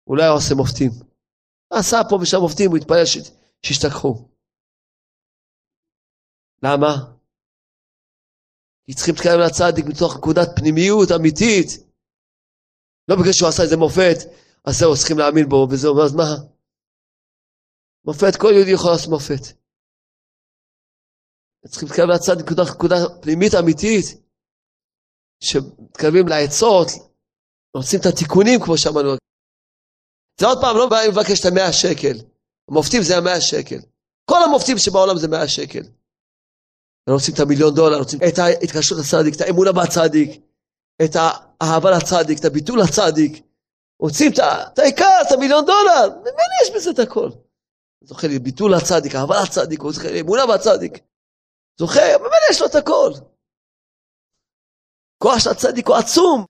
Speaker 1: הוא לא היה עושה מופתים. עשה פה ושם מופתים, הוא התפלל שישתכחו. למה? כי צריכים להתקרב לצדיק מתוך נקודת פנימיות אמיתית. לא בגלל שהוא עשה איזה מופת, אז זהו, צריכים להאמין בו, וזהו, אז מה? מופת, כל יהודי יכול לעשות מופת. צריכים להתקרב לצדיק מתוך נקודה פנימית אמיתית, שמתקרבים לעצות, רוצים את התיקונים, כמו שאמרנו. זה עוד פעם, לא באים לבקש את המאה שקל. המופתים זה המאה שקל. כל המופתים שבעולם זה מאה שקל. רוצים את המיליון דולר, רוצים את ההתקשרות לצדיק, את האמונה בצדיק, את האהבה לצדיק, את הביטול לצדיק. רוצים את העיקר, את המיליון דולר, ממני יש בזה את הכל. זוכה לביטול לצדיק, אהבה לצדיק, לאמונה בצדיק. זוכה, ממני יש לו את הכל. כוח של הצדיק הוא עצום.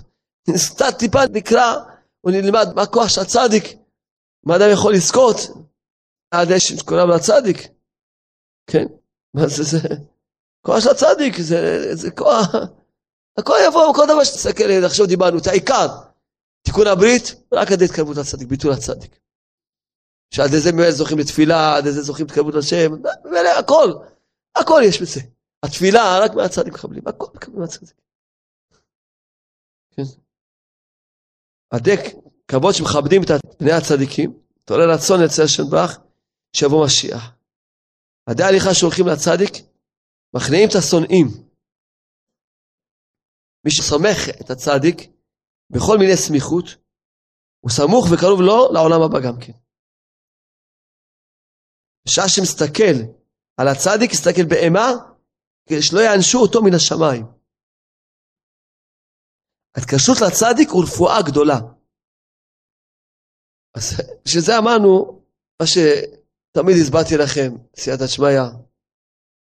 Speaker 1: סתם טיפה נקרא, הוא נלמד מה כוח של הצדיק, מה אדם יכול לזכות. עד יש שקוראים לצדיק. כן. מה זה זה? כוח של הצדיק, זה, זה כוח. הכל יבוא, כל דבר שתסתכל, עכשיו דיברנו, את העיקר. תיקון הברית, רק עד התקרבות לצדיק, ביטול הצדיק. שעד איזה באמת זוכים לתפילה, עד איזה זוכים להתקרבות לשם, הכל, הכל יש בזה. התפילה, רק מהצדיק מקבלים, הכל מקבלים מהצדיק. כן. הדק, כבוד שמכבדים את פני הצדיקים, תעולה רצון אצל השם ברך, שיבוא משיח. עדי ההליכה שהולכים לצדיק, מכניעים את השונאים. מי שסומך את הצדיק בכל מיני סמיכות, הוא סמוך וקרוב לו לעולם הבא גם כן. בשעה שמסתכל על הצדיק, יסתכל באימה, כדי שלא יענשו אותו מן השמיים. ההתקשרות לצדיק הוא רפואה גדולה. אז בשביל זה אמרנו, מה ש... תמיד הסברתי לכם, סייעתא שמיא,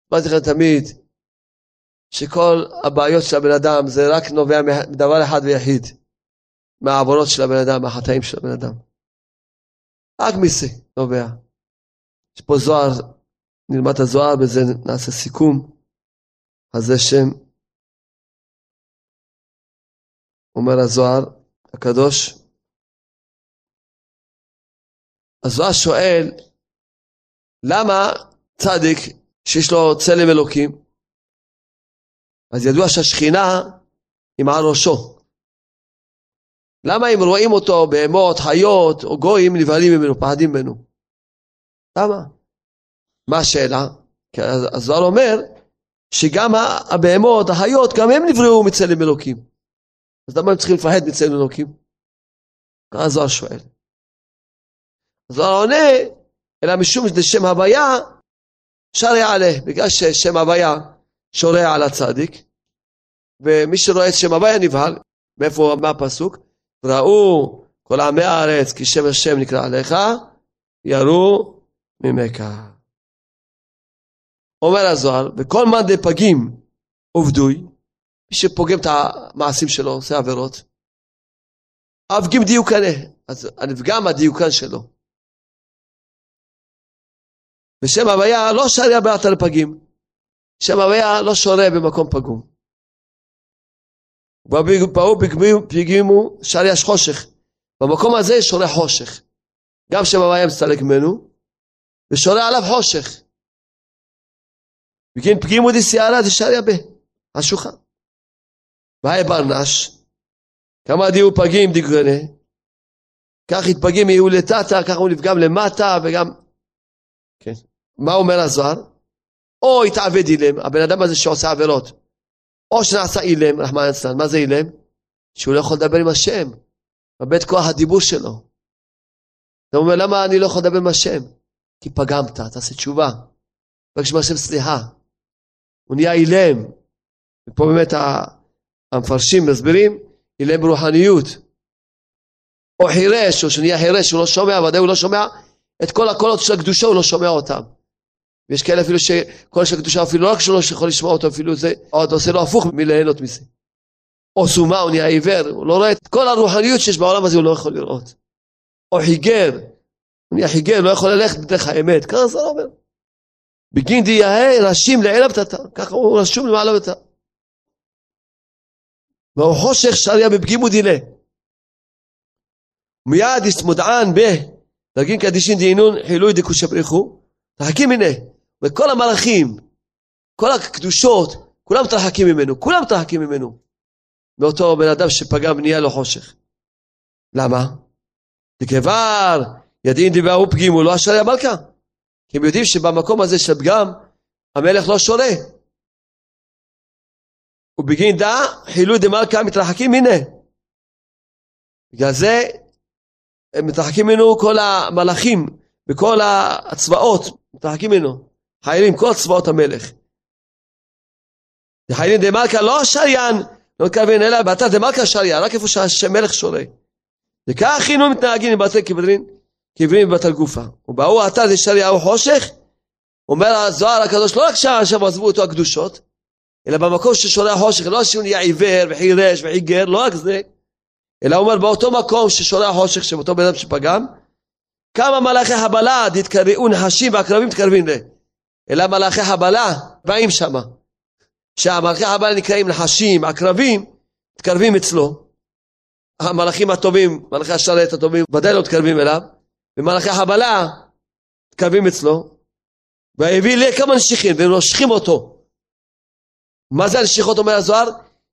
Speaker 1: הסברתי לכם תמיד שכל הבעיות של הבן אדם זה רק נובע מדבר אחד ויחיד, מהעוונות של הבן אדם, מהחטאים של הבן אדם. רק מזה נובע. יש פה זוהר, נלמד את הזוהר, בזה נעשה סיכום. אז זה שם, אומר הזוהר הקדוש. הזוהר שואל, למה צדיק שיש לו צלם אלוקים, אז ידוע שהשכינה היא מעל ראשו. למה אם רואים אותו בהמות, חיות או גויים נבהלים ממנו, פחדים ממנו? למה? מה השאלה? כי הזוהר אומר שגם הבהמות, החיות, גם הם נבראו מצלם אלוקים. אז למה הם צריכים לפחד מצלם אלוקים? ככה זוהר שואל. זוהר עונה, אלא משום לשם הוויה, שר יעלה, בגלל ששם הוויה שורע על הצדיק, ומי שרואה את שם הוויה נבהל, מאיפה, מה הפסוק? ראו כל עמי הארץ כי שם השם נקרא עליך, ירו ממך. אומר הזוהר, וכל מאן דפגים עובדוי, מי שפוגם את המעשים שלו, עושה עבירות, אבגים דיוקנה, אז הנפגם הדיוקן שלו. ושם הוויה לא שריה בעט על פגים, שם הוויה לא שורה במקום פגום. ובאו פגימו שריה חושך, במקום הזה שורה חושך. גם שם הוויה מסתלק ממנו, ושורה עליו חושך. בגין פגימו דסייערא דשריה ב, השוחה. והי ברנש, כמה דיו פגים דגרנה, כך התפגים יהיו לטאטה, כך הוא נפגם למטה, וגם, כן. מה אומר הזוהר? או התעבד אילם, הבן אדם הזה שעושה עבירות, או שנעשה אילם, רחמנא ליצלן, מה זה אילם? שהוא לא יכול לדבר עם השם, מאבד כוח הדיבור שלו. אתה אומר, למה אני לא יכול לדבר עם השם? כי פגמת, תעשה תשובה. מבקש מהשם סליחה. הוא נהיה אילם. ופה באמת המפרשים מסבירים, אילם ברוחניות. או חירש, או שנהיה חירש, הוא לא שומע, ודאי הוא לא שומע את כל הקולות של הקדושה, הוא לא שומע אותם. ויש כאלה אפילו שקול של הקדושה, אפילו לא רק שלא יכול לשמוע אותו, אפילו זה עוד עושה לו הפוך מליהנות מזה. או סומה, הוא נהיה עיוור, הוא לא רואה את כל הרוחניות שיש בעולם הזה, הוא לא יכול לראות. או חיגר, הוא נהיה חיגר, לא יכול ללכת בדרך האמת, ככה זה אומר. בגין דיהה רשים לעילה בתתה, ככה הוא רשום למעלה בתתה. והוא חושך שריה בפגימו דילה. מיד יסמודען ב, דרגין קדישין דהינון חילוי דקושה בריחו, תחכים הנה, וכל המלאכים, כל הקדושות, כולם מתרחקים ממנו, כולם מתרחקים ממנו. מאותו בן אדם שפגע ונהיה לו חושך. למה? דקבר ידעין דיברו פגימו לא אשר המלכה. כי הם יודעים שבמקום הזה של פגם המלך לא שורה. ובגין דא חילוי דמלכה מתרחקים מנה. בגלל זה הם מתרחקים ממנו כל המלאכים וכל הצבאות מתרחקים ממנו. חיילים, כל צבאות המלך. חיילים דמלכה לא שריין לא מתכוון אלא באתר דמלכה שריה, רק איפה שהמלך שורה. וכך היינו מתנהגים עם בתי קברין, קברים בבתר גופה. ובאו אתר דשריה הוא חושך, אומר הזוהר הקדוש, לא רק שם עזבו אותו הקדושות, אלא במקום ששורה חושך, לא שהוא נהיה עיוור וחירש וחיגר, לא רק זה, אלא אומר באותו מקום ששורה חושך, שבאותו בן אדם שפגם, כמה מלאכי הבלה דתקראו נחשים ועקרבים מתקרבים ל... אלא מלאכי הבלה באים שמה. שהמלאכי הבא נקראים נחשים, עקרבים, מתקרבים אצלו. המלאכים הטובים, מלאכי השרת הטובים, ודאי לא מתקרבים אליו, ומלאכי החבלה מתקרבים אצלו, והביא לי כמה נשיכים, ונושכים אותו. מה זה הנשיכות אומר הזוהר?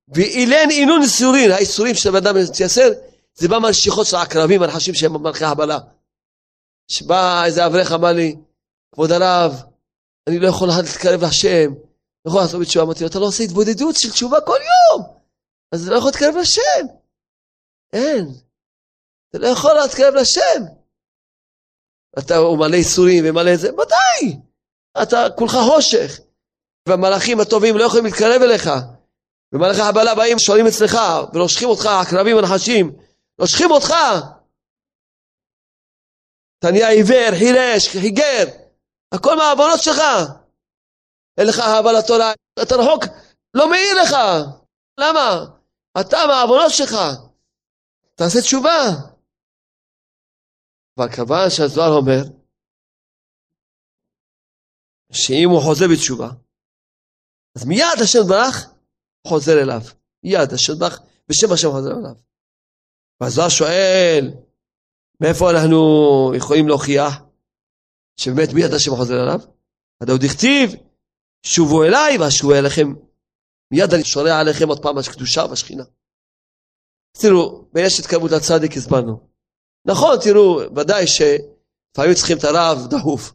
Speaker 1: ואילן אינון איסורין, האיסורים של אדם מתייסר, זה בא מהנשיכות של העקרבים, הנחשים שהם מלכי החבלה. שבא איזה אברך אמר לי, כבוד הרב, אני לא יכול להתקרב להשם, לא יכול לעשות בתשובה, אמרתי לו, אתה לא עושה התבודדות של תשובה כל יום, אז אתה לא יכול להתקרב לשם. אין. אתה לא יכול להתקרב לשם. אתה מלא איסורים ומלא זה, ודאי. אתה כולך חושך. והמלאכים הטובים לא יכולים להתקרב אליך. ומלאכי הבלה באים, שואלים אצלך, ונושכים אותך, עקרבים ונחשים, נושכים אותך. אתה נהיה עיוור, חירש, חיגר, הכל מהעוונות שלך. אין לך אהבה לתורה, אתה רחוק, לא מעיר לך. למה? אתה מהעוונות שלך. תעשה תשובה. כיוון שהזוהר אומר שאם הוא חוזר בתשובה, אז מיד השם ברך חוזר אליו. מיד השם ברך בשם השם חוזר אליו. והזוהר שואל, מאיפה אנחנו יכולים להוכיח שבאמת מיד השם חוזר אליו? הדאוד דכתיב שובו אליי ואשובו אליכם. מיד אני שורע עליכם עוד פעם הקדושה והשכינה. תראו, ויש התקרבות לצדיק הסברנו. נכון, תראו, ודאי שלפעמים צריכים את הרב דחוף.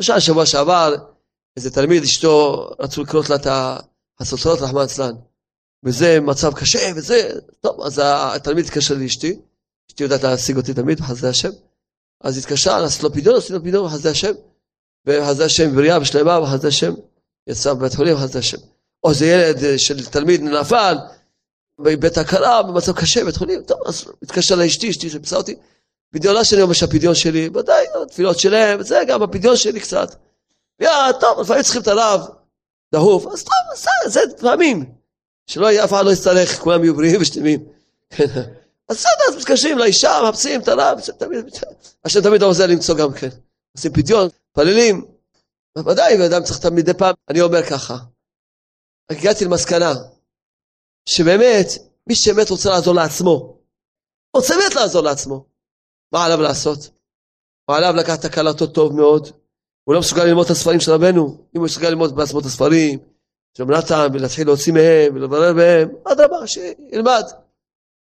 Speaker 1: למשל, שבוע שעבר, איזה תלמיד, אשתו, רצו לקנות לה את הסולטנות, רחמן אצלן. וזה מצב קשה, וזה, טוב, אז התלמיד התקשר לאשתי, אשתי יודעת להשיג אותי תמיד, בחסדי השם. אז התקשרה, לעשות לו פדיון, עשינו פדיון בחסדי השם. בחסדי השם בריאה ושלמה, בחסדי השם. יצא בבית חולים בחסדי השם. או זה ילד של תלמיד נפל, בבית הכרה, במצב קשה, בית חולים, טוב, אז התקשר לאשתי, אשתי שפסה אותי. פדיונה שלי אומר שהפדיון שלי, ודאי, התפילות שלהם, זה גם הפדיון שלי קצת. יא, טוב, לפעמים צריכים את הרב, דהוב, אז טוב, אז זה פעמים. שלא אף אחד לא יצטרך, כולם יהיו בריאים ושלמים. אז בסדר, אז מתקשרים לאישה, מחפשים את הרב, השם תמיד עוזר למצוא גם כן. עושים פדיון, מתפללים. בוודאי, אדם צריך מדי פעם, אני אומר ככה, הגעתי למסקנה, שבאמת, מי שבאמת רוצה לעזור לעצמו, רוצה באמת לעזור לעצמו, מה עליו לעשות? הוא עליו לקחת את הקלטות טוב מאוד, הוא לא מסוגל ללמוד את הספרים של רבנו, אם הוא מסוגל ללמוד בעצמו את הספרים, של נתן, ולהתחיל להוציא מהם, ולברר מהם, אדרבה, שילמד.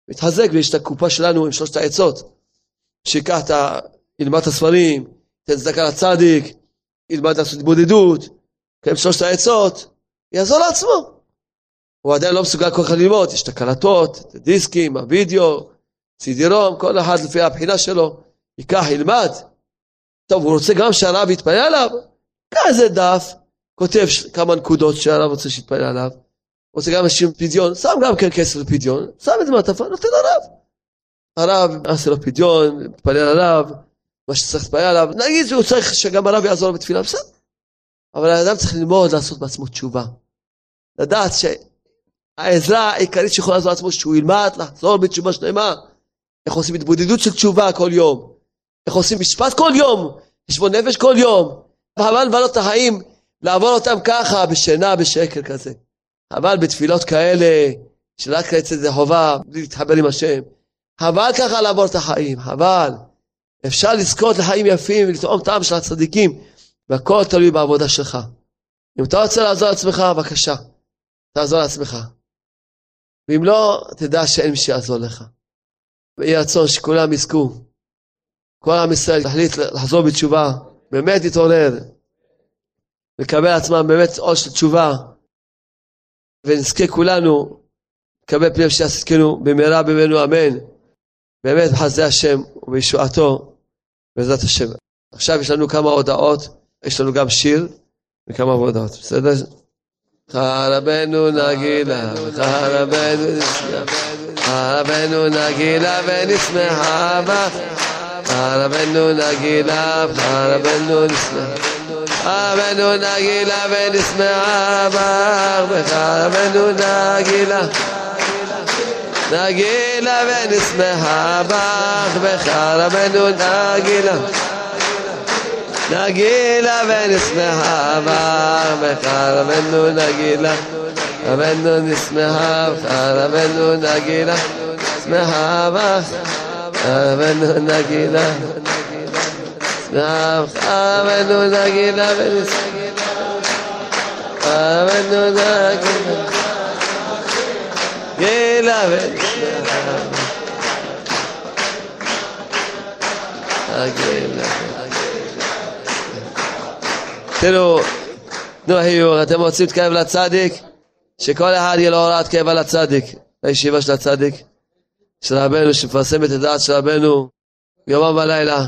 Speaker 1: מתחזק, ויש את הקופה שלנו עם שלושת העצות, שיקח את ה... ילמד את הספרים, תן צדקה לצדיק, ילמד לעשות התבודדות, קיים שלושת העצות, יעזור לעצמו. הוא עדיין לא מסוגל כל כך ללמוד, יש את הקלטות, את הדיסקים, הווידאו, סידירום, כל אחד לפי הבחינה שלו, ייקח, ילמד. טוב, הוא רוצה גם שהרב יתפלל עליו, קח איזה דף, כותב כמה נקודות שהרב רוצה שיתפלל עליו, רוצה גם אנשים פדיון, שם גם כן כסף לפדיון, שם את זה מעטפה, נותן לרב. הרב עשה לו פדיון, מתפלל עליו, מה שצריך להתפלל עליו, נגיד שהוא צריך שגם הרב יעזור לו בתפילה, בסדר. אבל האדם צריך ללמוד לעשות בעצמו תשובה. לדעת שהעזרה העיקרית שיכולה לעזור לעצמו, שהוא ילמד לחזור בתשובה שלמה. איך עושים התבודדות של תשובה כל יום. איך עושים משפט כל יום, חשבון נפש כל יום. לבלות את החיים, לעבור אותם ככה, בשינה, בשקר כזה. חבל בתפילות כאלה, שרק זה חובה, בלי להתחבר עם השם. חבל ככה לעבור את החיים, חבל. אפשר לזכות לחיים יפים ולטעום טעם של הצדיקים, והכל תלוי בעבודה שלך. אם אתה רוצה לעזור לעצמך, בבקשה, תעזור לעצמך. ואם לא, תדע שאין מי שיעזור לך. ויהי רצון שכולם יזכו. כל עם ישראל תחליט לחזור בתשובה, באמת להתעורר, לקבל עצמם באמת עול של תשובה, ונזכה כולנו לקבל פני שיעסקנו במהרה בימינו אמן. באמת בחסדי השם ובישועתו, בעזרת השם. עכשיו יש לנו כמה הודעות, יש לנו גם שיר וכמה הודעות, בסדר? חרבנו נגילה, חרבנו נשמח, חרבנו נגילה ונשמחה בה, חרבנו נגילה, חרבנו נשמח. חרבנו נגילה ונשמחה בה, וחרבנו נגילה. נגילה ונשמחה בך, וחרבנו נגילה. נגילה ונשמחה בך, וחרבנו נגילה. רבנו נשמחה בך, רבנו נגילה. שמחה בך, רבנו נגילה. שמחה בך, רבנו נגילה ונשמחה. רבנו נגילה. גילה ונשמחה. תראו, נו היו, אתם רוצים להתקרב לצדיק? שכל אחד יהיה לו הוראת קבע לצדיק, לישיבה של הצדיק, של רבנו, שמפרסמת את דעת של רבנו יומם ולילה.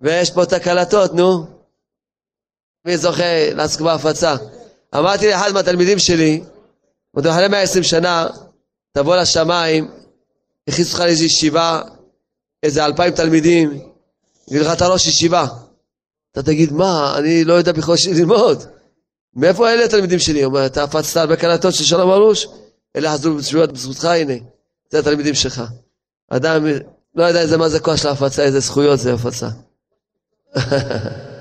Speaker 1: ויש פה תקלטות, נו. מי זוכה לעסוק בהפצה? אמרתי לאחד מהתלמידים שלי, אמרתי אחרי 120 שנה, תבוא לשמיים, הכניסו אותך לאיזו ישיבה, איזה אלפיים תלמידים, יגידו לך אתה ראש ישיבה. אתה תגיד, מה, אני לא יודע בכלל ללמוד. מאיפה אלה התלמידים שלי? הוא אומר, אתה הפצת הרבה קלטות של שלום ארוש? אלה חזרו בתשובות בזכותך, הנה. זה התלמידים שלך. אדם לא יודע איזה מה זה כוח של ההפצה, איזה זכויות זה הפצה.